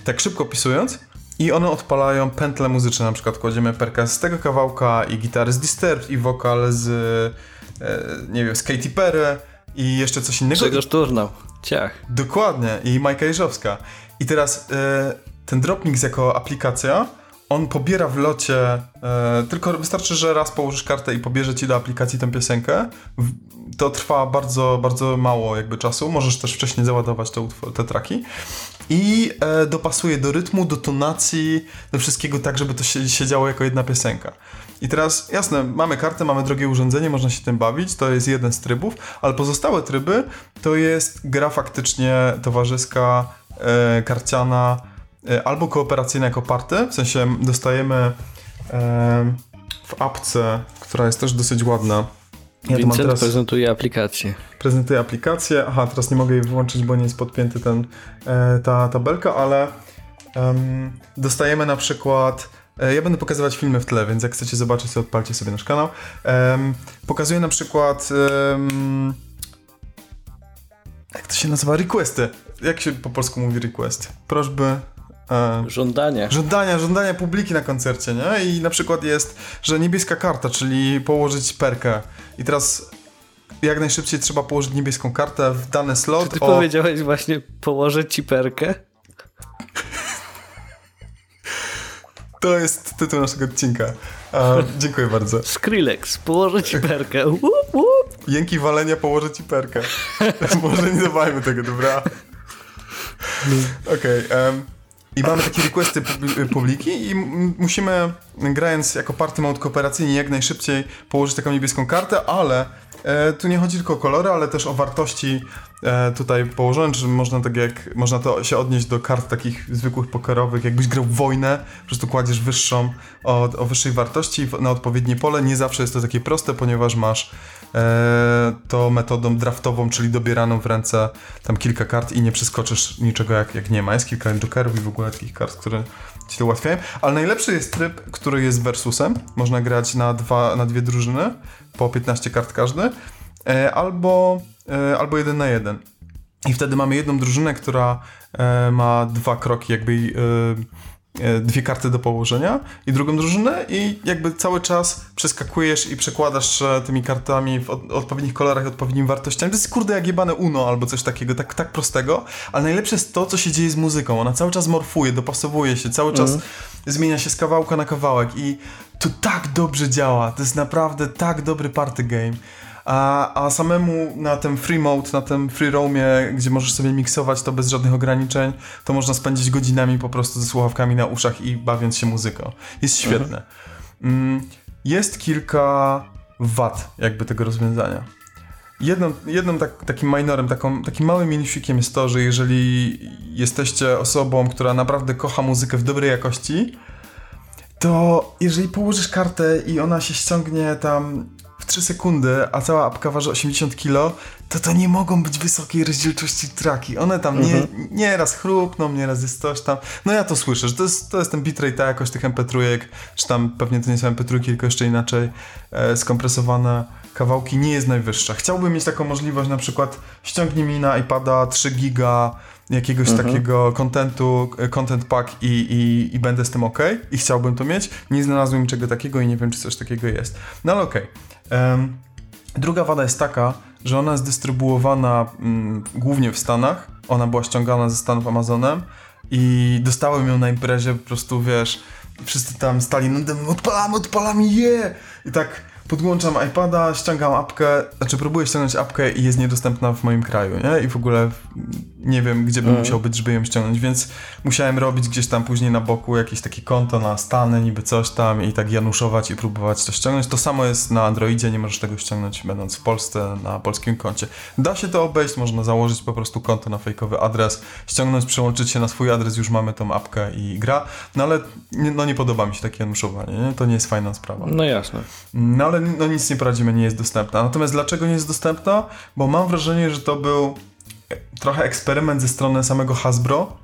tak szybko pisując, i one odpalają pętle muzyczne. Na przykład kładziemy perkę z tego kawałka i gitary z Disturbed i wokal z, e, nie wiem, z Katy Perry i jeszcze coś innego. Grzegorz Turnał. Ciach. Dokładnie, i Majka Jeżowska. I teraz e, ten Dropmix jako aplikacja, on pobiera w locie, e, tylko wystarczy, że raz położysz kartę i pobierze ci do aplikacji tę piosenkę. W, to trwa bardzo, bardzo mało jakby czasu. Możesz też wcześniej załadować te, te traki. I e, dopasuje do rytmu, do tonacji, do wszystkiego tak, żeby to się, się działo jako jedna piosenka. I teraz, jasne, mamy kartę, mamy drogie urządzenie, można się tym bawić, to jest jeden z trybów, ale pozostałe tryby to jest gra faktycznie towarzyska, e, karciana, albo kooperacyjna jako party, w sensie dostajemy e, w apce, która jest też dosyć ładna, Ja Vincent teraz... prezentuje aplikację. Prezentuję aplikację. Aha, teraz nie mogę jej wyłączyć, bo nie jest podpięty ten, e, ta tabelka, ale um, dostajemy na przykład e, ja będę pokazywać filmy w tle, więc jak chcecie zobaczyć, to odpalcie sobie nasz kanał. Um, pokazuję na przykład. Um, jak to się nazywa? Requesty. Jak się po polsku mówi request? Prośby. E, żądania. Żądania, żądania publiki na koncercie, nie? I na przykład jest, że niebieska karta, czyli położyć perkę. I teraz jak najszybciej trzeba położyć niebieską kartę w dany slot. Czy ty o... powiedziałeś właśnie położyć ci perkę? To jest tytuł naszego odcinka. dziękuję bardzo. Skrillex, położę ci perkę. Jęki walenia, położę ci perkę. Może nie dawajmy tego, dobra? Okej. Okay, um, I mamy takie requesty publiki i musimy, grając jako party mode kooperacyjny, jak najszybciej położyć taką niebieską kartę, ale E, tu nie chodzi tylko o kolory, ale też o wartości e, tutaj położone, czy można tak jak, można to się odnieść do kart takich zwykłych pokerowych, jakbyś grał w wojnę, po prostu kładziesz wyższą, o, o wyższej wartości na odpowiednie pole. Nie zawsze jest to takie proste, ponieważ masz to metodą draftową, czyli dobieraną w ręce tam kilka kart i nie przeskoczysz niczego jak, jak nie ma. Jest kilka jokerów i w ogóle takich kart, które ci to ułatwiają, ale najlepszy jest tryb, który jest versusem. Można grać na, dwa, na dwie drużyny, po 15 kart każdy, e, albo, e, albo jeden na jeden. I wtedy mamy jedną drużynę, która e, ma dwa kroki, jakby dwie karty do położenia i drugą drużynę i jakby cały czas przeskakujesz i przekładasz tymi kartami w odpowiednich kolorach, odpowiednimi wartościami. To jest kurde jak jebane Uno albo coś takiego, tak, tak prostego, ale najlepsze jest to, co się dzieje z muzyką. Ona cały czas morfuje, dopasowuje się, cały czas mm. zmienia się z kawałka na kawałek i to tak dobrze działa. To jest naprawdę tak dobry party game. A, a samemu na tym free mode, na tym free roamie, gdzie możesz sobie miksować to bez żadnych ograniczeń, to można spędzić godzinami po prostu ze słuchawkami na uszach i bawiąc się muzyką. Jest mhm. świetne. Mhm. Jest kilka wad jakby tego rozwiązania. Jedną, jednym tak, takim minorem, taką, takim małym minusikiem jest to, że jeżeli jesteście osobą, która naprawdę kocha muzykę w dobrej jakości, to jeżeli położysz kartę i ona się ściągnie tam w 3 sekundy, a cała apka waży 80 kg, to to nie mogą być wysokiej rozdzielczości traki. One tam nie, mhm. nieraz chrupną, nieraz jest coś tam. No ja to słyszę, że to jest, to jest ten bitrate, ta jakość tych MP3, czy tam pewnie to nie są MP3, tylko jeszcze inaczej e, skompresowane kawałki nie jest najwyższa. Chciałbym mieć taką możliwość, na przykład ściągnij mi na iPada 3 giga jakiegoś mhm. takiego kontentu, content pack i, i, i będę z tym ok i chciałbym to mieć. Nie znalazłem niczego takiego i nie wiem, czy coś takiego jest. No ale okej. Okay. Druga wada jest taka, że ona jest dystrybuowana mm, głównie w Stanach. Ona była ściągana ze Stanów Amazonem i dostałem ją na imprezie, po prostu wiesz, wszyscy tam stali, no odpalamy, odpalamy, je! Yeah! I tak podłączam iPada, ściągam apkę, znaczy próbuję ściągnąć apkę i jest niedostępna w moim kraju, nie? I w ogóle nie wiem, gdzie bym mm. musiał być, żeby ją ściągnąć, więc musiałem robić gdzieś tam później na boku jakieś takie konto na Stany, niby coś tam i tak januszować i próbować to ściągnąć. To samo jest na Androidzie, nie możesz tego ściągnąć będąc w Polsce na polskim koncie. Da się to obejść, można założyć po prostu konto na fejkowy adres, ściągnąć, przełączyć się na swój adres, już mamy tą apkę i gra, no ale no nie podoba mi się takie januszowanie, nie? To nie jest fajna sprawa. No jasne. No ale no nic nie poradzimy, nie jest dostępna. Natomiast dlaczego nie jest dostępna? Bo mam wrażenie, że to był trochę eksperyment ze strony samego Hasbro.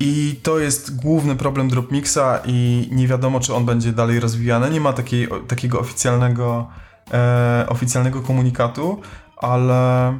I to jest główny problem Dropmixa i nie wiadomo, czy on będzie dalej rozwijany. Nie ma takiej, takiego oficjalnego, e, oficjalnego komunikatu, ale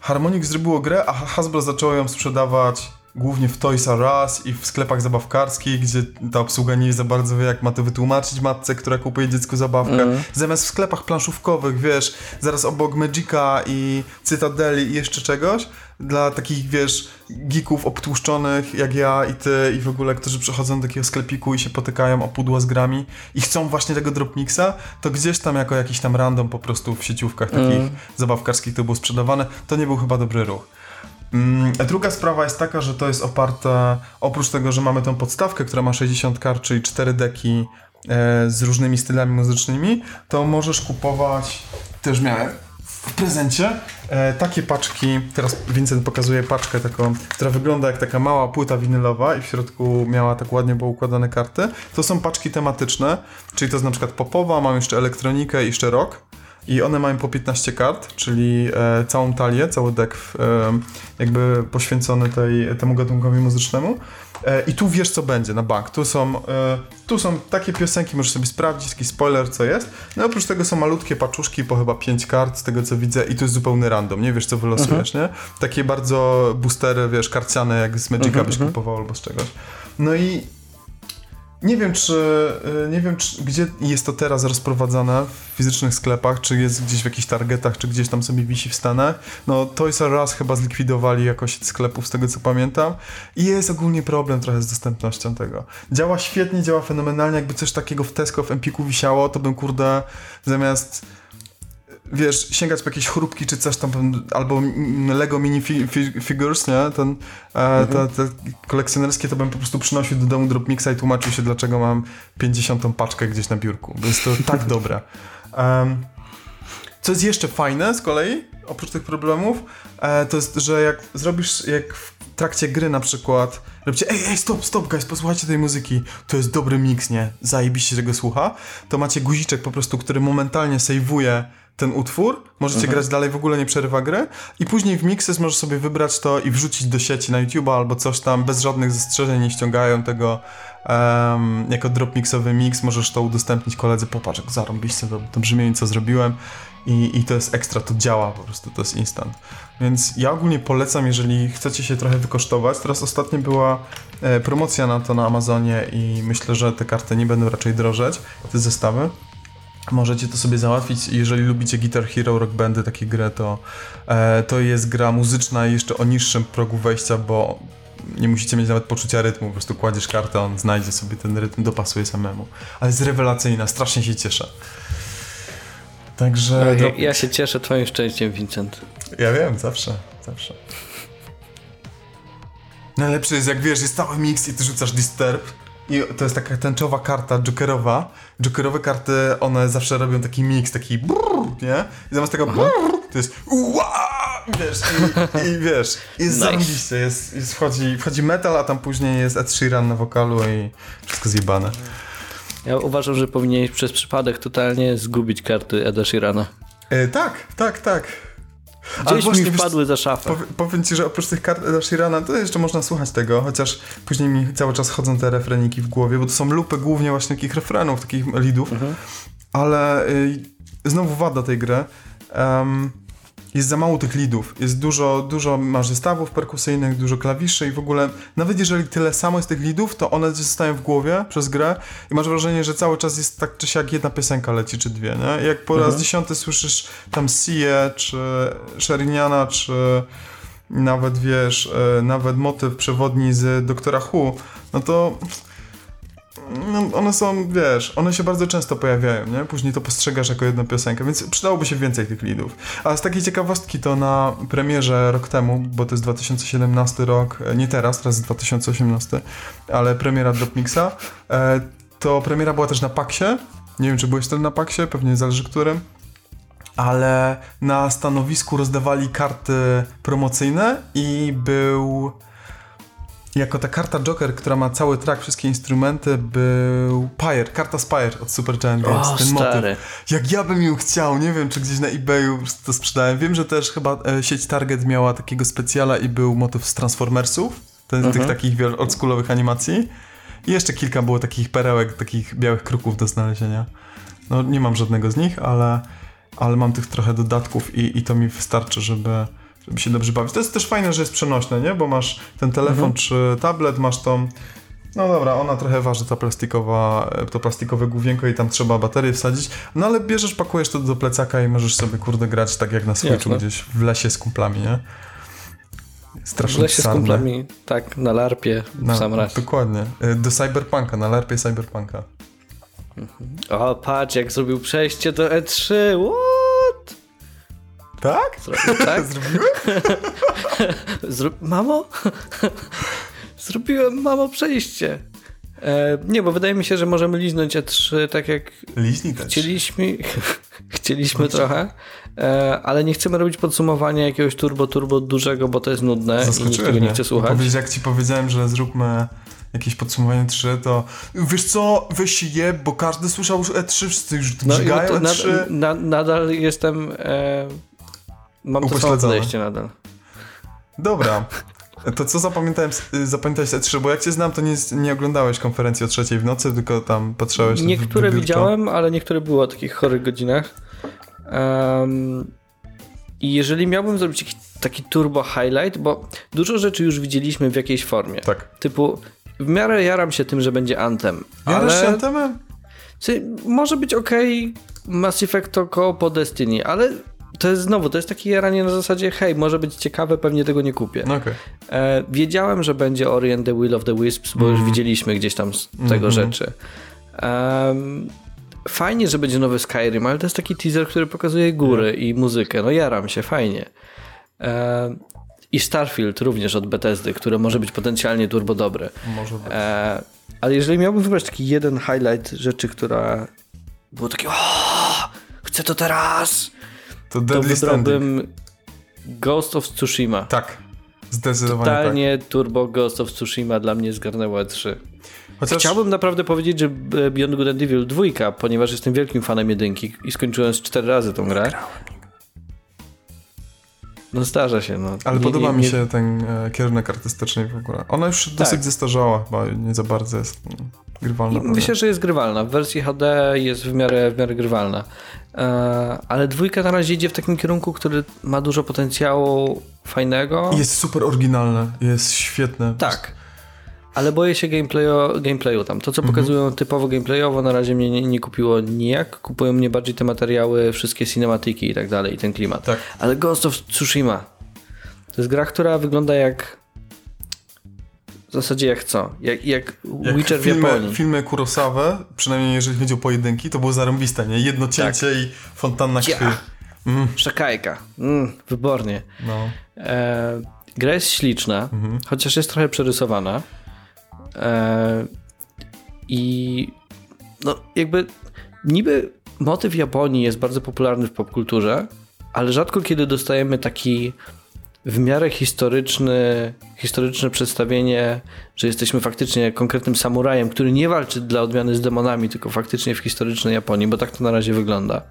Harmonix zrobiło grę, a Hasbro zaczęło ją sprzedawać głównie w Toys R Us i w sklepach zabawkarskich, gdzie ta obsługa nie za bardzo wie, jak ma to wytłumaczyć matce, która kupuje dziecku zabawkę. Mm. Zamiast w sklepach planszówkowych, wiesz, zaraz obok Magica i Cytadeli i jeszcze czegoś, dla takich, wiesz, geeków obtłuszczonych jak ja i ty i w ogóle, którzy przychodzą do takiego sklepiku i się potykają o pudła z grami i chcą właśnie tego Dropmixa, to gdzieś tam jako jakiś tam random po prostu w sieciówkach takich mm. zabawkarskich to było sprzedawane, to nie był chyba dobry ruch. Mm, druga sprawa jest taka, że to jest oparte, oprócz tego, że mamy tą podstawkę, która ma 60 kart, czyli 4 deki e, z różnymi stylami muzycznymi, to możesz kupować, też miałem w prezencie e, takie paczki, teraz Vincent pokazuje paczkę taką, która wygląda jak taka mała płyta winylowa i w środku miała tak ładnie poukładane karty. To są paczki tematyczne, czyli to jest na przykład popowa, mam jeszcze elektronikę i jeszcze rock. I one mają po 15 kart, czyli e, całą talię, cały deck e, jakby poświęcony tej, temu gatunkowi muzycznemu. E, I tu wiesz, co będzie na bank. Tu są, e, tu są takie piosenki, możesz sobie sprawdzić, taki spoiler, co jest. No oprócz tego są malutkie paczuszki po chyba 5 kart, z tego co widzę, i to jest zupełny random, nie wiesz, co wylosujesz, nie? Takie bardzo boostery, wiesz, karciane, jak z Magica byś kupował albo z czegoś. No i nie wiem, czy y, nie wiem, czy, gdzie jest to teraz rozprowadzane w fizycznych sklepach, czy jest gdzieś w jakichś targetach, czy gdzieś tam sobie wisi w Stanach. No Toys R Us chyba zlikwidowali jakoś sklepów, z tego co pamiętam. I jest ogólnie problem trochę z dostępnością tego. Działa świetnie, działa fenomenalnie, jakby coś takiego w Tesco, w Empiku wisiało, to bym kurde zamiast wiesz, sięgać po jakieś chrupki czy coś tam, albo Lego mini fi fi figures, nie? Ten, e, mhm. te, te, kolekcjonerskie to bym po prostu przynosił do domu Dropmixa i tłumaczył się, dlaczego mam 50 paczkę gdzieś na biurku, bo jest to tak dobre. Um, co jest jeszcze fajne z kolei, oprócz tych problemów, e, to jest, że jak zrobisz, jak w trakcie gry na przykład robicie, ej, ej, stop, stop, guys, posłuchajcie tej muzyki, to jest dobry mix, nie? Zajebiście tego słucha, to macie guziczek po prostu, który momentalnie sejwuje ten utwór, możecie mhm. grać dalej, w ogóle nie przerywa gry i później w Mixes możesz sobie wybrać to i wrzucić do sieci na YouTube albo coś tam, bez żadnych zastrzeżeń, nie ściągają tego um, jako drop mixowy mix, możesz to udostępnić koledze, popatrz, jak zarąbiście to, to brzmienie, co zrobiłem i, i to jest ekstra, to działa po prostu, to jest instant. Więc ja ogólnie polecam, jeżeli chcecie się trochę wykosztować. Teraz ostatnio była e, promocja na to na Amazonie i myślę, że te karty nie będą raczej drożeć, te zestawy. Możecie to sobie załatwić. Jeżeli lubicie Guitar Hero, Rock Bandy, takie gry, to, e, to jest gra muzyczna jeszcze o niższym progu wejścia, bo nie musicie mieć nawet poczucia rytmu, po prostu kładziesz kartę, on znajdzie sobie ten rytm, dopasuje samemu. Ale jest rewelacyjna, strasznie się cieszę. Także... Ja, ja się cieszę twoim szczęściem, Vincent. Ja wiem, zawsze, zawsze. Najlepsze jest, jak wiesz, jest cały mix i ty rzucasz Disturb i to jest taka tęczowa karta jokerowa. Jokerowe karty, one zawsze robią taki mix, taki brrr, nie? I zamiast tego brrr, to jest uła, wiesz, i, i wiesz, jest nice. jest, jest wchodzi, wchodzi metal, a tam później jest Ed Sheeran na wokalu i wszystko zjebane. Ja uważam, że powinieneś przez przypadek totalnie zgubić karty Eda Sheerana. E, tak, tak, tak. Gdzieś właśnie, mi wpadły za szafę. Pow powiem ci, że oprócz tych kart Eda Sheerana, to jeszcze można słuchać tego, chociaż później mi cały czas chodzą te refreniki w głowie, bo to są lupy głównie właśnie takich refrenów, takich lidów, mhm. ale y, znowu wada tej gry. Um, jest za mało tych lidów. Jest dużo, dużo masz zestawów perkusyjnych, dużo klawiszy i w ogóle nawet jeżeli tyle samo jest tych lidów, to one zostają w głowie przez grę i masz wrażenie, że cały czas jest tak czy siak jedna piosenka leci, czy dwie, nie? Jak po mhm. raz dziesiąty słyszysz tam Sie, czy Sheriniana, czy nawet wiesz, e, nawet motyw przewodni z Doktora Who, no to no, one są, wiesz, one się bardzo często pojawiają, nie? Później to postrzegasz jako jedną piosenkę, więc przydałoby się więcej tych lidów. A z takiej ciekawostki to na premierze rok temu, bo to jest 2017 rok, e, nie teraz, teraz jest 2018, ale premiera Dropmixa, e, to premiera była też na Paksie. Nie wiem, czy byłeś wtedy na Paksie, pewnie zależy którym ale na stanowisku rozdawali karty promocyjne i był jako ta karta Joker, która ma cały track, wszystkie instrumenty, był Pyre, karta Spire od Super Giant Games, ten stary. motyw. Jak ja bym ją chciał, nie wiem, czy gdzieś na eBayu to sprzedałem. Wiem, że też chyba e, sieć Target miała takiego specjala i był motyw z Transformersów, ten, tych mhm. takich oldschoolowych animacji. I jeszcze kilka było takich perełek, takich białych kruków do znalezienia. No, nie mam żadnego z nich, ale, ale mam tych trochę dodatków i, i to mi wystarczy, żeby żeby się dobrze bawić. To jest też fajne, że jest przenośne, nie? Bo masz ten telefon mhm. czy tablet, masz tą no dobra, ona trochę waży, ta plastikowa, to plastikowe główienko i tam trzeba baterię wsadzić, no ale bierzesz, pakujesz to do plecaka i możesz sobie, kurde, grać tak jak na Switchu gdzieś w lesie z kumplami, nie? Strasznie W lesie z kumplami, tak, na larpie w no, sam raz. Dokładnie. Y, do Cyberpunka, na larpie Cyberpunka. Mhm. O, patrz, jak zrobił przejście do E3, what? Tak? Zrobił, tak? Zrobiłem? Zro... Mamo? Zrobiłem, mamo, przejście. E, nie, bo wydaje mi się, że możemy liznąć E3 tak jak Liznij chcieliśmy, chcieliśmy trochę. E, ale nie chcemy robić podsumowania jakiegoś turbo, turbo dużego, bo to jest nudne i nikt tego nie chce słuchać. Powiedzieć, jak ci powiedziałem, że zróbmy jakieś podsumowanie 3, to wiesz co, weź je, bo każdy słyszał już E3, wszyscy już No i brzygają to E3. na, na, nadal jestem. E, mam to samo podejście nadal. Dobra. To co zapamiętałem, y, zapamiętałeś E3, bo jak cię znam, to nie, nie oglądałeś konferencji o trzeciej w nocy, tylko tam patrzałeś w- Niektóre widziałem, ale niektóre były o takich chorych godzinach. Em, I jeżeli miałbym zrobić jakiś taki turbo highlight, bo dużo rzeczy już widzieliśmy w jakiejś formie. Tak. Typu, w miarę jaram się tym, że będzie Anthem. Jarasz się ale Anthemem? Czy może być ok, Mass Effect to koło po Destiny, ale to jest znowu, to jest takie jaranie na zasadzie, hej, może być ciekawe, pewnie tego nie kupię. No okej. E, wiedziałem, że będzie Ori and the Will of the Wisps, bo już widzieliśmy gdzieś tam z tego rzeczy. Em, fajnie, że będzie nowy Skyrim, ale to jest taki teaser, który pokazuje góry i muzykę. No jaram się, fajnie. Em, I Starfield również od Bethesdy, które może być potencjalnie turbo dobre. Może być. E, ale jeżeli miałbym wybrać taki jeden highlight rzeczy, która było takie chcę to teraz, To to Standing. wybrałbym Ghost of Tsushima. Tak. Zdecydowanie tak. Totalnie turbo Ghost of Tsushima dla mnie zgarnęło E3. Chociaż Chciałbym naprawdę powiedzieć, że e, Beyond Good and Evil 2, ponieważ jestem wielkim fanem jedynki i skończyłem z cztery razy tą grę. No zdarza się, no. Ale Nie- podoba nie- mi nie- się ten e, kierunek artystyczny w ogóle. Ona już dosyć zestarzała chyba, nie za bardzo jest mm, grywalna. Myślę, że jest grywalna. W wersji HD jest w miarę, w miarę grywalna. E, ale dwójka na razie idzie w takim kierunku, który ma dużo potencjału fajnego. Jest super oryginalne, jest świetne. Tak. Ale boję się gameplayu, gameplayu tam. To, co Mhm. pokazują typowo gameplayowo, na razie mnie nie, nie kupiło nijak. Kupują mnie bardziej te materiały, wszystkie cinematyki i tak dalej, i ten klimat. Tak. Ale Ghost of Tsushima to jest gra, która wygląda jak w zasadzie jak co? Jak, jak, Jak Witcher w filmy, Japonii. filmy Kurosawa, przynajmniej jeżeli chodzi o pojedynki, to było zarąbiste, nie? Jedno cięcie i fontanna krwi. Ja. Przekajka. Mm, wybornie. No. E, gra jest śliczna, Mhm. chociaż jest trochę przerysowana. E, I no jakby niby motyw Japonii jest bardzo popularny w popkulturze, ale rzadko kiedy dostajemy taki w miarę historyczny, historyczne przedstawienie, że jesteśmy faktycznie konkretnym samurajem, który nie walczy dla odmiany z demonami, tylko faktycznie w historycznej Japonii, bo tak to na razie wygląda.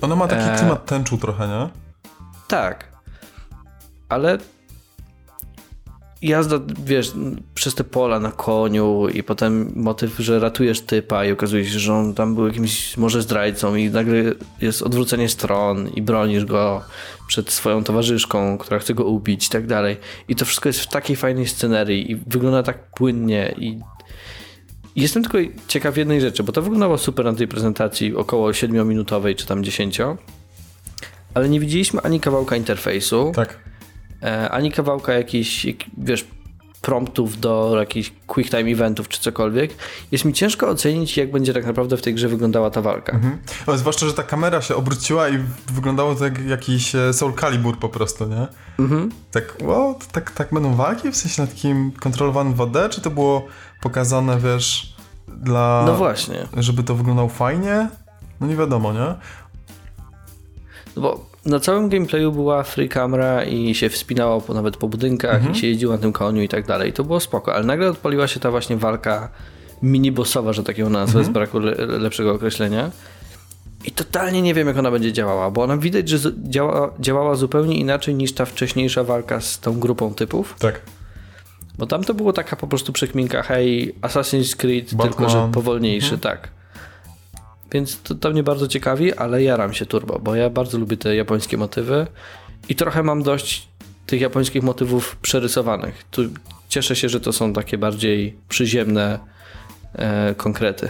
Ona ma taki E. klimat tęczu trochę, nie? Tak. Ale jazda, wiesz, przez te pola na koniu i potem motyw, że ratujesz typa i okazuje się, że on tam był jakimś może zdrajcą i nagle jest odwrócenie stron i bronisz go przed swoją towarzyszką, która chce go ubić i tak dalej. I to wszystko jest w takiej fajnej scenerii i wygląda tak płynnie i Jestem tylko ciekaw jednej rzeczy, bo to wyglądało super na tej prezentacji, około 7-minutowej czy tam 10, ale nie widzieliśmy ani kawałka interfejsu, Tak. E, ani kawałka jakichś, jak- wiesz, promptów do jakichś quick time eventów czy cokolwiek. Jest mi ciężko ocenić, jak będzie tak naprawdę w tej grze wyglądała ta walka. Mhm. O, zwłaszcza, że ta kamera się obróciła i wyglądało to jak jakiś e, Soul Calibur po prostu, nie? Mhm. Tak, to tak, tak będą walki? W sensie na takim kontrolowanym 2D? Czy to było pokazane, wiesz, dla... No właśnie. Żeby to wyglądało fajnie? No nie wiadomo, nie? No bo na całym gameplayu była free camera i się wspinało po, nawet po budynkach i się jeździło na tym koniu i tak dalej. To było spoko, ale nagle odpaliła się ta właśnie walka mini-bossowa, że tak ją nazwę, z braku le lepszego określenia. I totalnie nie wiem, jak ona będzie działała, bo ona widać, że działa, działała zupełnie inaczej niż ta wcześniejsza walka z tą grupą typów. Tak. Bo tam to było taka po prostu przekminka, hej, Assassin's Creed, Batman. tylko że powolniejszy, tak. Więc to, to mnie bardzo ciekawi, ale jaram się turbo, bo ja bardzo lubię te japońskie motywy i trochę mam dość tych japońskich motywów przerysowanych. Tu cieszę się, że to są takie bardziej przyziemne e, konkrety.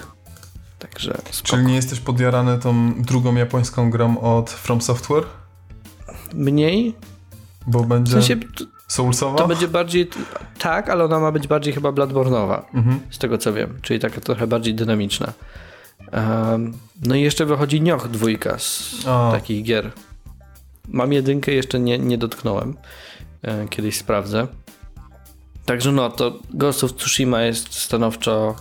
Także spoko. Czyli nie jesteś podjarany tą drugą japońską grą od From Software? Mniej? Bo W będzie sensie to, Soulsowa? to będzie bardziej... Tak, ale ona ma być bardziej chyba Bloodborne'owa. Mhm. z tego co wiem, czyli taka trochę bardziej dynamiczna. No i jeszcze wychodzi Nioch dwójka z O. takich gier. Mam jedynkę, jeszcze nie, nie dotknąłem. E, Kiedyś sprawdzę. Także no, to Ghost of Tsushima jest stanowczo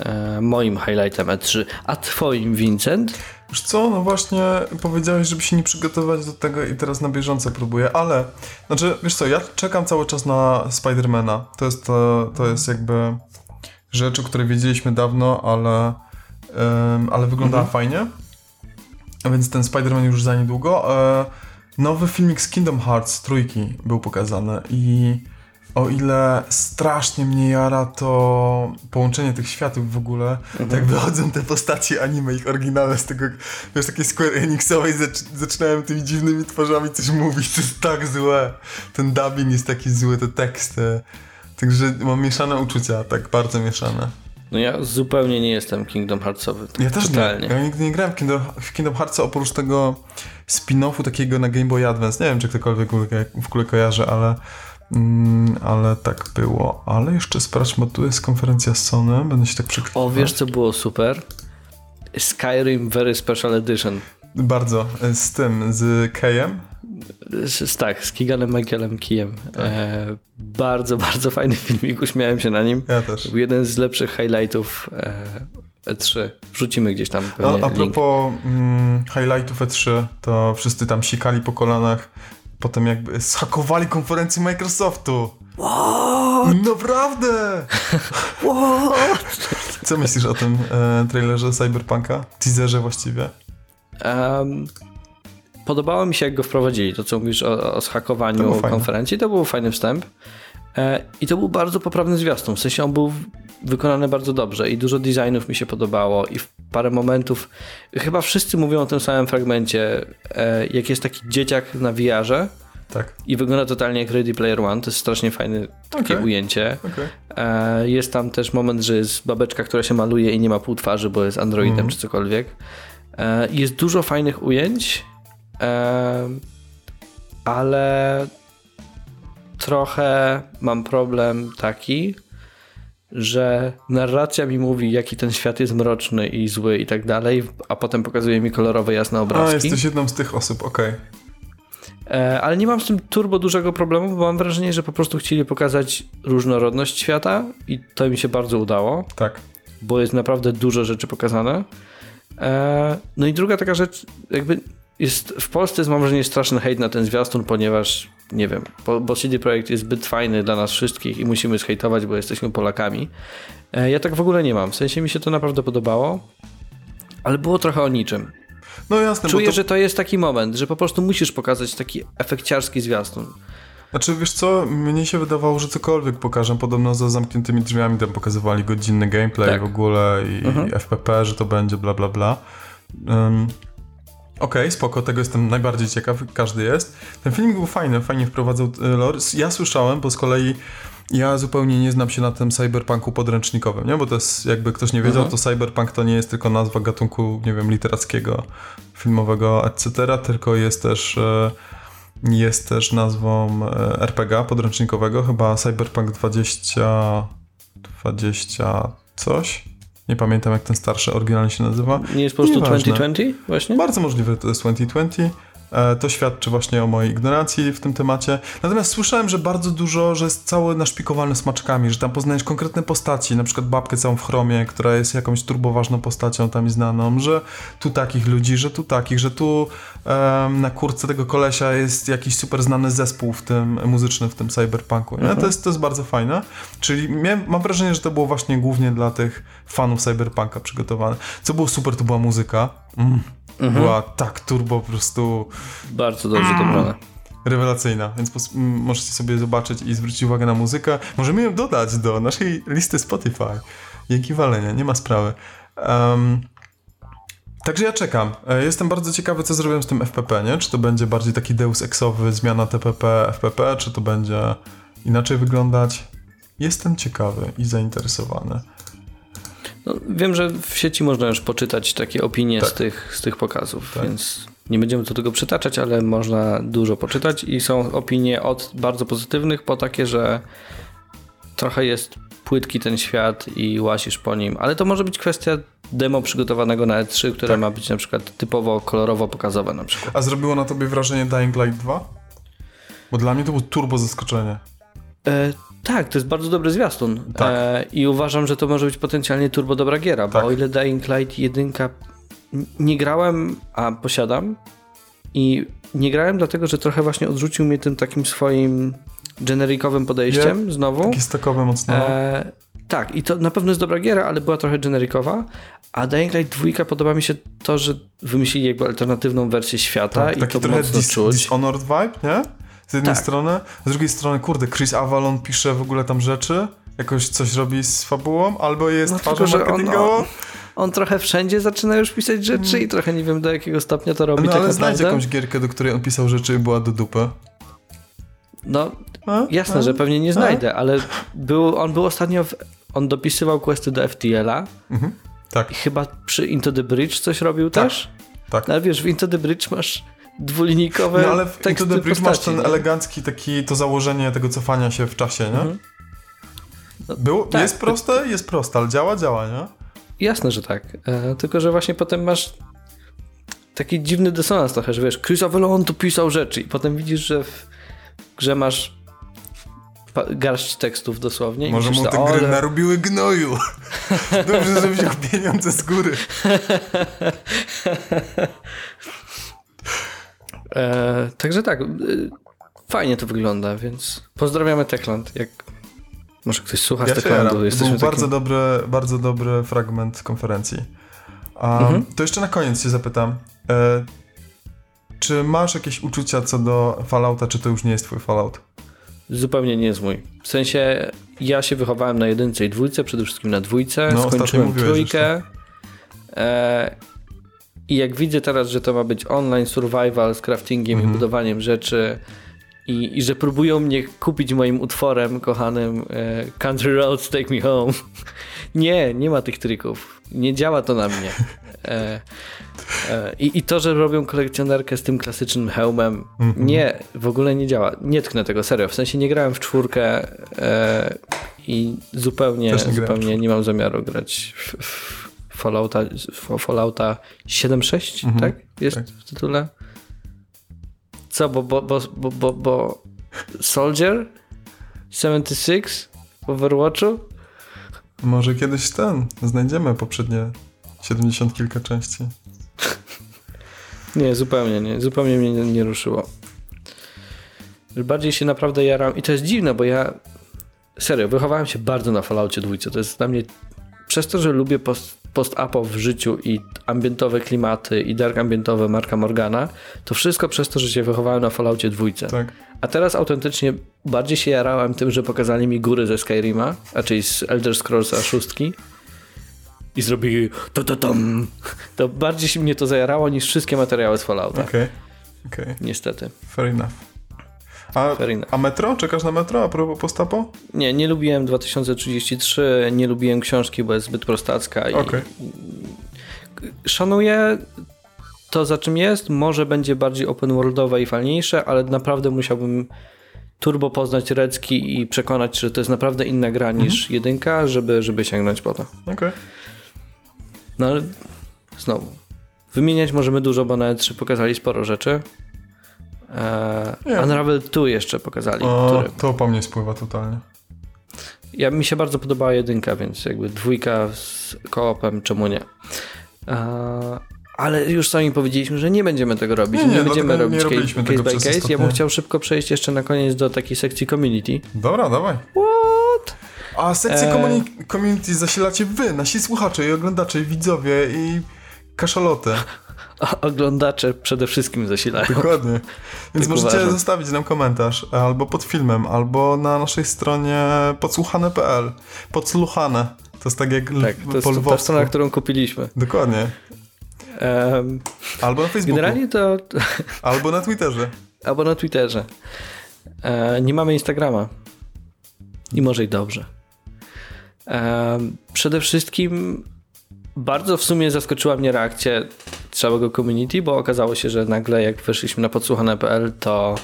e, moim highlightem E3. A twoim, Vincent? Wiesz co, no właśnie powiedziałeś, żeby się nie przygotować do tego i teraz na bieżąco próbuję, ale, znaczy, wiesz co, ja czekam cały czas na Spidermana. To jest, to, to jest jakby rzecz, o której wiedzieliśmy dawno, ale, ale wyglądała fajnie. A więc ten Spider-Man już za niedługo. E, nowy filmik z Kingdom Hearts trójki był pokazany i o ile strasznie mnie jara to połączenie tych światów w ogóle, tak wychodzą te postacie anime, ich oryginalne z tego, wiesz, takiej Square Enixowej zac zaczynałem tymi dziwnymi twarzami coś mówić, to jest tak złe. Ten dubbing jest taki zły, te teksty. Także mam mieszane uczucia, tak bardzo mieszane. No ja zupełnie nie jestem Kingdom Heartsowy. tak Ja też totalnie. nie. Ja nigdy nie grałem w Kingdom, w Kingdom Hearts oprócz tego spin-offu takiego na Game Boy Advance. Nie wiem, czy ktokolwiek w ogóle- kojarzy, ale, mm, ale tak było. Ale jeszcze sprawdźmy, bo tu jest konferencja Sony. Będę się tak przekrywał. O, wiesz co było super? Skyrim Very Special Edition. Bardzo. Z tym, z Kejem. Z, tak, z Kiganem Michaelem Kijem. E, bardzo, bardzo fajny filmik, uśmiałem się na nim. Ja też. Był jeden z lepszych highlightów e, E3. Wrzucimy gdzieś tam pewnie a link. propos mm, highlightów E3, to wszyscy tam sikali po kolanach. Potem jakby zhakowali konferencję Microsoftu. What? Naprawdę! What? Co myślisz o tym e, trailerze Cyberpunka? Teaserze właściwie? Em, podobało mi się, jak go wprowadzili. To, co mówisz o, o To zhakowaniu fajne. konferencji, to był fajny wstęp. E, I to był bardzo poprawny zwiastun. W sensie on był wykonany bardzo dobrze i dużo designów mi się podobało i w parę momentów, chyba wszyscy mówią o tym samym fragmencie, e, jak jest taki dzieciak na VR-ze Tak. i wygląda totalnie jak Ready Player One. To jest strasznie fajne takie Okej. ujęcie. Okej. E, Jest tam też moment, że jest babeczka, która się maluje i nie ma pół twarzy, bo jest androidem Mhm. czy cokolwiek. Jest dużo fajnych ujęć, ale trochę mam problem taki, że narracja mi mówi, jaki ten świat jest mroczny i zły i tak dalej, a potem pokazuje mi kolorowe, jasne A, obrazki. jesteś jedną z tych osób, okej. E, Ale nie mam z tym turbo dużego problemu, bo mam wrażenie, że po prostu chcieli pokazać różnorodność świata i to mi się bardzo udało, Tak. bo jest naprawdę dużo rzeczy pokazane. E, No i druga taka rzecz, jakby jest w Polsce jest mam wrażenie straszny hejt na ten zwiastun, ponieważ nie wiem, bo, bo CD Projekt jest zbyt fajny dla nas wszystkich i musimy zhejtować, bo jesteśmy Polakami. E, Ja tak w ogóle nie mam, w sensie mi się to naprawdę podobało, ale było trochę o niczym. No jasne, Czuję, to... że to jest taki moment, że po prostu musisz pokazać taki efekciarski zwiastun. Znaczy, wiesz co, mnie się wydawało, że cokolwiek pokażę, podobno za zamkniętymi drzwiami tam pokazywali godzinny gameplay Tak. w ogóle i, Mhm. FPP, że to będzie bla bla bla. Um, Okej, spoko, tego jestem najbardziej ciekaw, każdy jest. Ten filmik był fajny, fajnie wprowadzał e, lore. Ja słyszałem, bo z kolei ja zupełnie nie znam się na tym cyberpunku podręcznikowym, nie? Bo to jest, jakby ktoś nie wiedział, Mhm. to cyberpunk to nie jest tylko nazwa gatunku, nie wiem, literackiego, filmowego, etc., tylko jest też... E, jest też nazwą e, RPG podręcznikowego, chyba Cyberpunk 20... 20 coś? Nie pamiętam jak ten starszy oryginalnie się nazywa. Nie jest po prostu Nieważne. 2020 właśnie? Bardzo możliwe, to jest 2020. E, To świadczy właśnie o mojej ignorancji w tym temacie. Natomiast słyszałem, że bardzo dużo, że jest cały naszpikowany smaczkami, że tam poznajesz konkretne postaci, na przykład babkę całą w chromie, która jest jakąś turboważną postacią tam znaną, że tu takich ludzi, że tu takich, że tu em, na kurtce tego kolesia jest jakiś super znany zespół w tym muzyczny w tym cyberpunku. Nie? To, jest, to jest bardzo fajne. Czyli miałem, mam wrażenie, że to było właśnie głównie dla tych fanów cyberpunka przygotowane. Co było super, to była muzyka. Mm. Była tak turbo po prostu Bardzo dobrze dobrane. rewelacyjna, więc pos- m, możecie sobie zobaczyć i zwrócić uwagę na muzykę. Możemy ją dodać do naszej listy Spotify. Dzięki walenia, nie ma sprawy. Em, także ja czekam. E, Jestem bardzo ciekawy, co zrobią z tym FPP, nie? Czy to będzie bardziej taki deus exowy, zmiana TPP, FPP, czy to będzie inaczej wyglądać? Jestem ciekawy i zainteresowany. No, wiem, że w sieci można już poczytać takie opinie z, Tak. tych, z tych pokazów, Tak. więc nie będziemy tu tego przytaczać, ale można dużo poczytać i są opinie od bardzo pozytywnych po takie, że trochę jest płytki ten świat i łasisz po nim, ale to może być kwestia demo przygotowanego na E3, które Tak. ma być na przykład typowo kolorowo pokazowe na przykład. A zrobiło na tobie wrażenie Dying Light 2? Bo dla mnie to było turbo zaskoczenie. E, tak, to jest bardzo dobry zwiastun. Tak. E, I uważam, że to może być potencjalnie turbo dobra giera, bo Tak. o ile Dying Light 1 n- nie grałem, a posiadam i nie grałem dlatego, że trochę właśnie odrzucił mnie tym takim swoim generikowym podejściem znowu. Taki stokowy mocno. E, tak, i to na pewno jest dobra giera, ale była trochę generikowa. A Dying Light 2 podoba mi się to, że wymyślili jakby alternatywną wersję świata tak, i taki to trochę mocno dis- czuć. Dishonored vibe, nie? Z jednej Tak. strony. Z drugiej strony, kurde, Chris Avalon pisze w ogóle tam rzeczy, jakoś coś robi z fabułą, albo jest No, twarzą że on- marketingową. On trochę wszędzie zaczyna już pisać rzeczy i trochę nie wiem do jakiego stopnia to robi No tak ale znajdź jakąś gierkę, do której on pisał rzeczy i była do dupy. No A? jasne, A? że pewnie nie znajdę, ale był, on był ostatnio, w, on dopisywał questy do FTL-a Mhm. Tak, i chyba przy Into the Bridge coś robił Tak. też. tak. No, ale wiesz, w Into the Bridge masz dwulinijkowe No ale w Into the Bridge masz ten nie? elegancki taki, to założenie tego cofania się w czasie, nie? Mhm. No, Był, tak, jest proste, jest proste, ale działa, działa, nie? Jasne, że tak. E, tylko, że właśnie potem masz taki dziwny dysonans trochę, że wiesz, Chris Avellone tu pisał rzeczy i potem widzisz, że w grze masz garść tekstów dosłownie. Może mu te gry ale- narobiły gnoju. Dobrze, że wziął pieniądze z góry. E, także tak, e, fajnie to wygląda, więc pozdrawiamy Techland. Jak może ktoś słucha z Ja się Techlandu, jesteśmy Był bardzo takim... dobry, bardzo dobry fragment konferencji. A, Mhm. To jeszcze na koniec się zapytam. E, czy masz jakieś uczucia co do Fallouta, czy to już nie jest twój Fallout? Zupełnie nie jest mój. W sensie ja się wychowałem na jedynce i dwójce, przede wszystkim na dwójce, No, skończyłem trójkę. E, I jak widzę teraz, że to ma być online survival z craftingiem Mhm. i budowaniem rzeczy i, i że próbują mnie kupić moim utworem kochanym e, Country Roads Take Me Home. nie, nie ma tych trików. Nie działa to na mnie. E, e, i, I to, że robią kolekcjonerkę z tym klasycznym hełmem, Mhm. nie, w ogóle nie działa. Nie tknę tego, serio. W sensie nie grałem w czwórkę e, i zupełnie, nie zupełnie nie mam zamiaru grać w, w Fallouta, Fallouta 7.6, Mhm, tak? Jest tak. w tytule? Co, bo, bo, bo, bo, bo, bo Soldier 76 w Overwatchu? Może kiedyś ten, znajdziemy poprzednie 70 kilka części. Nie, zupełnie nie. Zupełnie mnie nie, nie ruszyło. Bardziej się naprawdę jaram i to jest dziwne, bo ja serio, wychowałem się bardzo na Falloutie dwójce. To jest dla mnie przez to, że lubię post, post-apo w życiu i ambientowe klimaty i dark ambientowe Marka Morgana, to wszystko przez to, że się wychowałem na Falloutie dwójce. Tak. A teraz autentycznie bardziej się jarałem tym, że pokazali mi góry ze Skyrima, a czyli z Elder Scrollsa szóstki i zrobili to to tam. To bardziej się mnie to zajarało niż wszystkie materiały z Fallouta. Okej. Okej. Niestety. Fair enough. A, a metro? Czekasz na metro a propos postapo? Nie, nie lubiłem 2033, nie lubiłem książki, bo jest zbyt prostacka i Okej. szanuję to, za czym jest. Może będzie bardziej open worldowe i fajniejsze, ale naprawdę musiałbym turbo poznać Recki i przekonać, że to jest naprawdę inna gra niż jedynka, żeby, żeby sięgnąć po to. Okej. No ale znowu, wymieniać możemy dużo, bo na E3 pokazali sporo rzeczy. Nie. Unravel 2 jeszcze pokazali, O, który to po mnie spływa totalnie. Ja mi się bardzo podobała jedynka, więc jakby dwójka z koopem, czemu nie? Eee, ale już sami powiedzieliśmy, że nie będziemy tego robić. Nie, Nie, nie, będziemy dlatego robić nie case, case by case. Ja bym chciał szybko przejść jeszcze na koniec do takiej sekcji community. Dobra, dawaj. What? A sekcję community, community zasilacie wy, nasi słuchacze i oglądacze, i widzowie, i kaszaloty. Oglądacze przede wszystkim zasilają. Dokładnie. Więc Tak możecie uważam. zostawić nam komentarz albo pod filmem, albo na naszej stronie podsłuchane.pl. Podsłuchane. To jest tak jak Tak, to jest ta strona, którą kupiliśmy. Dokładnie. Ehm, Albo na Facebooku. generalnie to... Albo na Twitterze. Albo na Twitterze. E, nie mamy Instagrama. I może i dobrze. E, przede wszystkim bardzo w sumie zaskoczyła mnie reakcja całego community, bo okazało się, że nagle jak weszliśmy na podsłuchane.pl, to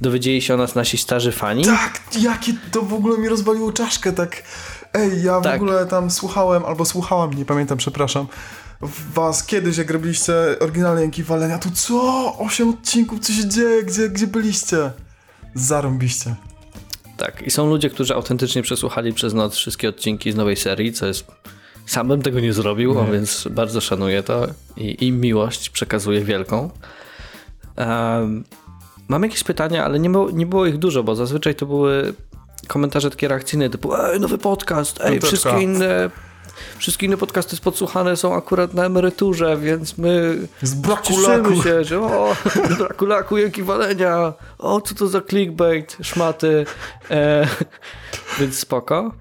dowiedzieli się o nas nasi starzy fani. Tak, jakie to w ogóle mi rozwaliło czaszkę, tak. Ej, ja w Tak. ogóle tam słuchałem, albo słuchałam, nie pamiętam, przepraszam, was kiedyś, jak robiliście oryginalne Jęki Walenia, tu co? Osiem odcinków, co się dzieje? Gdzie, gdzie byliście? Zarąbiście. Tak, i są ludzie, którzy autentycznie przesłuchali przez noc wszystkie odcinki z nowej serii, co jest Sam bym tego nie zrobił, Nie. a więc bardzo szanuję to i, i miłość przekazuję wielką. Um, mam jakieś pytania, ale nie było, nie było ich dużo, bo zazwyczaj to były komentarze takie reakcyjne typu ej, nowy podcast, ej, Piąteczka. wszystkie inne, wszystkie inne podcasty z podsłuchane są akurat na emeryturze, więc my Z braku cieszymy laku. się, że o, braku laku, jaki walenia, o, co to za clickbait, szmaty, e, więc spoko.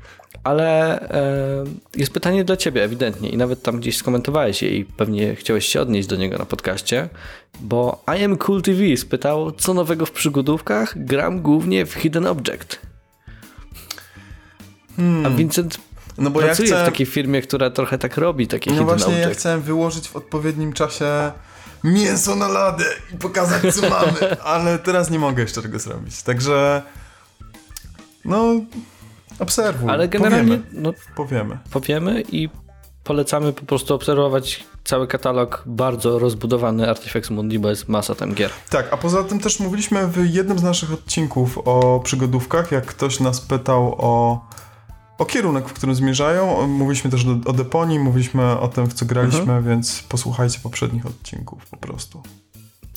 Ale e, jest pytanie dla ciebie ewidentnie i nawet tam gdzieś skomentowałeś je i pewnie chciałeś się odnieść do niego na podcaście, bo I am Cool TV spytał, co nowego w przygodówkach? Gram głównie w Hidden Object. A Vincent No bo ja pracuje chcę... w takiej firmie, która trochę tak robi, takie No właśnie, ja Object. chciałem wyłożyć w odpowiednim czasie mięso na ladę i pokazać, co mamy, ale teraz nie mogę jeszcze tego zrobić. Także, no, obserwuj. Ale generalnie Powiemy. no, powiemy. powiemy i polecamy po prostu obserwować cały katalog bardzo rozbudowany Artifex Mundi, bo jest masa tam gier. Tak, a poza tym też mówiliśmy w jednym z naszych odcinków o przygodówkach, jak ktoś nas pytał o, o kierunek, w którym zmierzają. Mówiliśmy też o, o deponii, mówiliśmy o tym, w co graliśmy, Mhm. więc posłuchajcie poprzednich odcinków po prostu.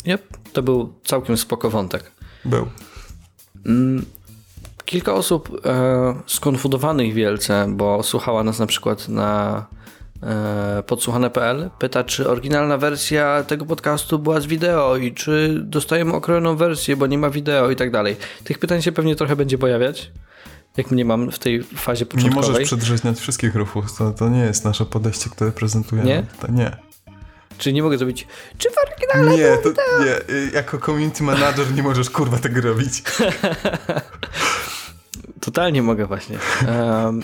Yep, to był całkiem spoko wątek. Był. Mm, Kilka osób e, skonfudowanych wielce, bo słuchała nas na przykład na e, podsłuchane.pl, pyta, czy oryginalna wersja tego podcastu była z wideo i czy dostajemy okrojoną wersję, bo nie ma wideo i tak dalej. Tych pytań się pewnie trochę będzie pojawiać, jak mnie mam w tej fazie Nie początkowej. możesz przedrzeźniać wszystkich ruchów, to, to nie jest nasze podejście, które prezentujemy. Nie? To nie. Czy nie mogę zrobić, czy w oryginale Nie, to nie. Y, Jako community manager nie możesz kurwa tego robić. Totalnie mogę właśnie. Em,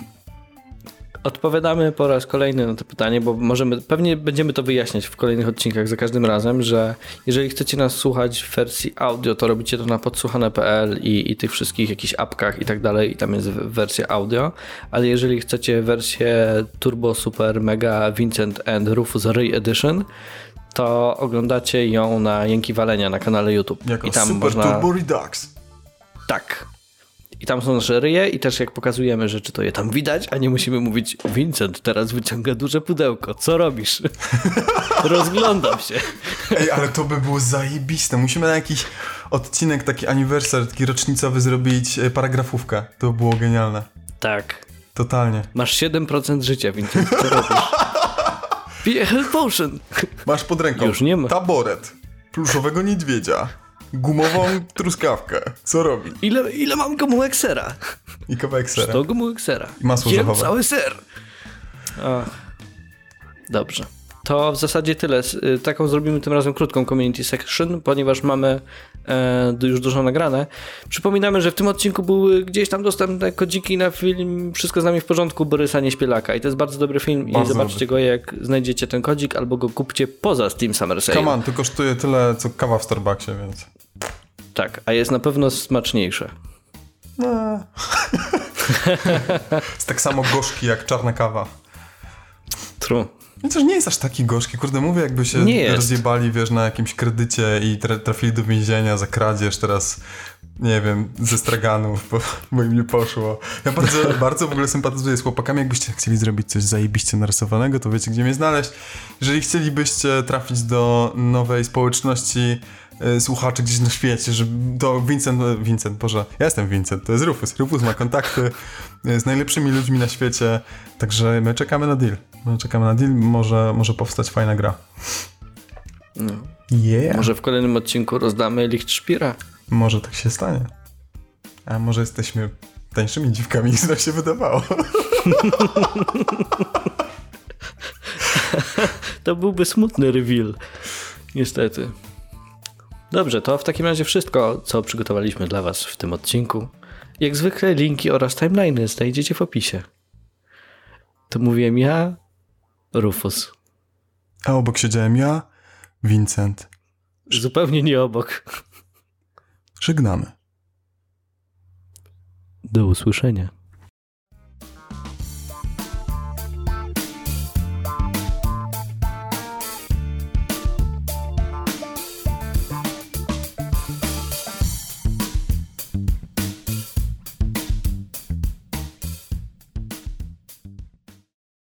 odpowiadamy po raz kolejny na to pytanie, bo możemy, pewnie będziemy to wyjaśniać w kolejnych odcinkach za każdym razem, że jeżeli chcecie nas słuchać w wersji audio, to robicie to na podsłuchane.pl i, i tych wszystkich jakichś apkach i tak dalej i tam jest wersja audio, ale jeżeli chcecie wersję Turbo Super Mega Vincent and Rufus Ray Edition, to oglądacie ją na Jęki Walenia na kanale YouTube. Jako I tam Super można... Turbo Redux. Tak. I tam są nasze ryje i też jak pokazujemy rzeczy, to je tam widać, a nie musimy mówić Vincent teraz wyciąga duże pudełko, co robisz? Rozglądam się. Ej, ale to by było zajebiste. Musimy na jakiś odcinek, taki anniversary, taki rocznicowy zrobić e, paragrafówkę. To by było genialne. Tak. Totalnie. Masz 7% życia, Vincent, co robisz? Health Potion. Masz pod ręką Już nie ma. taboret, pluszowego niedźwiedzia, gumową truskawkę. Co robi? Ile, ile mam gomułek sera? I kawałek sera. 100 gomułek sera. I masło Jem orzechowe. cały ser. Ach. Dobrze. To w zasadzie tyle. Y, Taką zrobimy tym razem krótką community section, ponieważ mamy e, już dużo nagrane. Przypominamy, że w tym odcinku były gdzieś tam dostępne kodziki na film Wszystko z nami w porządku Borysa Nieśpielaka i to jest bardzo dobry film Bardzo i zobaczcie go jak znajdziecie ten kodzik albo go kupcie poza Steam Summer Sale. Come on, to kosztuje tyle, co kawa w Starbucksie, więc... Tak, a jest na pewno smaczniejsze. No. jest tak samo gorzki jak czarna kawa. True. Chociaż nie jest aż taki gorzki, kurde, mówię jakby się Nie rozjebali, wiesz, na jakimś kredycie i tra trafili do więzienia za kradzież, teraz, nie wiem, ze straganów, bo, bo im nie poszło. Ja bardzo, bardzo w ogóle sympatyzuję z chłopakami, jakbyście chcieli zrobić coś zajebiście narysowanego, to wiecie, gdzie mnie znaleźć. Jeżeli chcielibyście trafić do nowej społeczności słuchaczy gdzieś na świecie, że to Vincent, e, Vincent, Boże, ja jestem Vincent, to jest Rufus. Rufus ma kontakty e, z najlepszymi ludźmi na świecie, także my czekamy na deal. My czekamy na deal, może, może powstać fajna gra. No. Yeah. Może... W kolejnym odcinku rozdamy Lichtspira. może tak się stanie. A może jesteśmy tańszymi dziwkami, niż nam się wydawało. To byłby smutny reveal. Niestety. Dobrze, to w takim razie wszystko, co przygotowaliśmy dla Was w tym odcinku. Jak zwykle linki oraz timeliny znajdziecie w opisie. To mówiłem ja, Rufus. A obok siedziałem ja, Vincent. Zupełnie nie obok. Żegnamy. Do usłyszenia.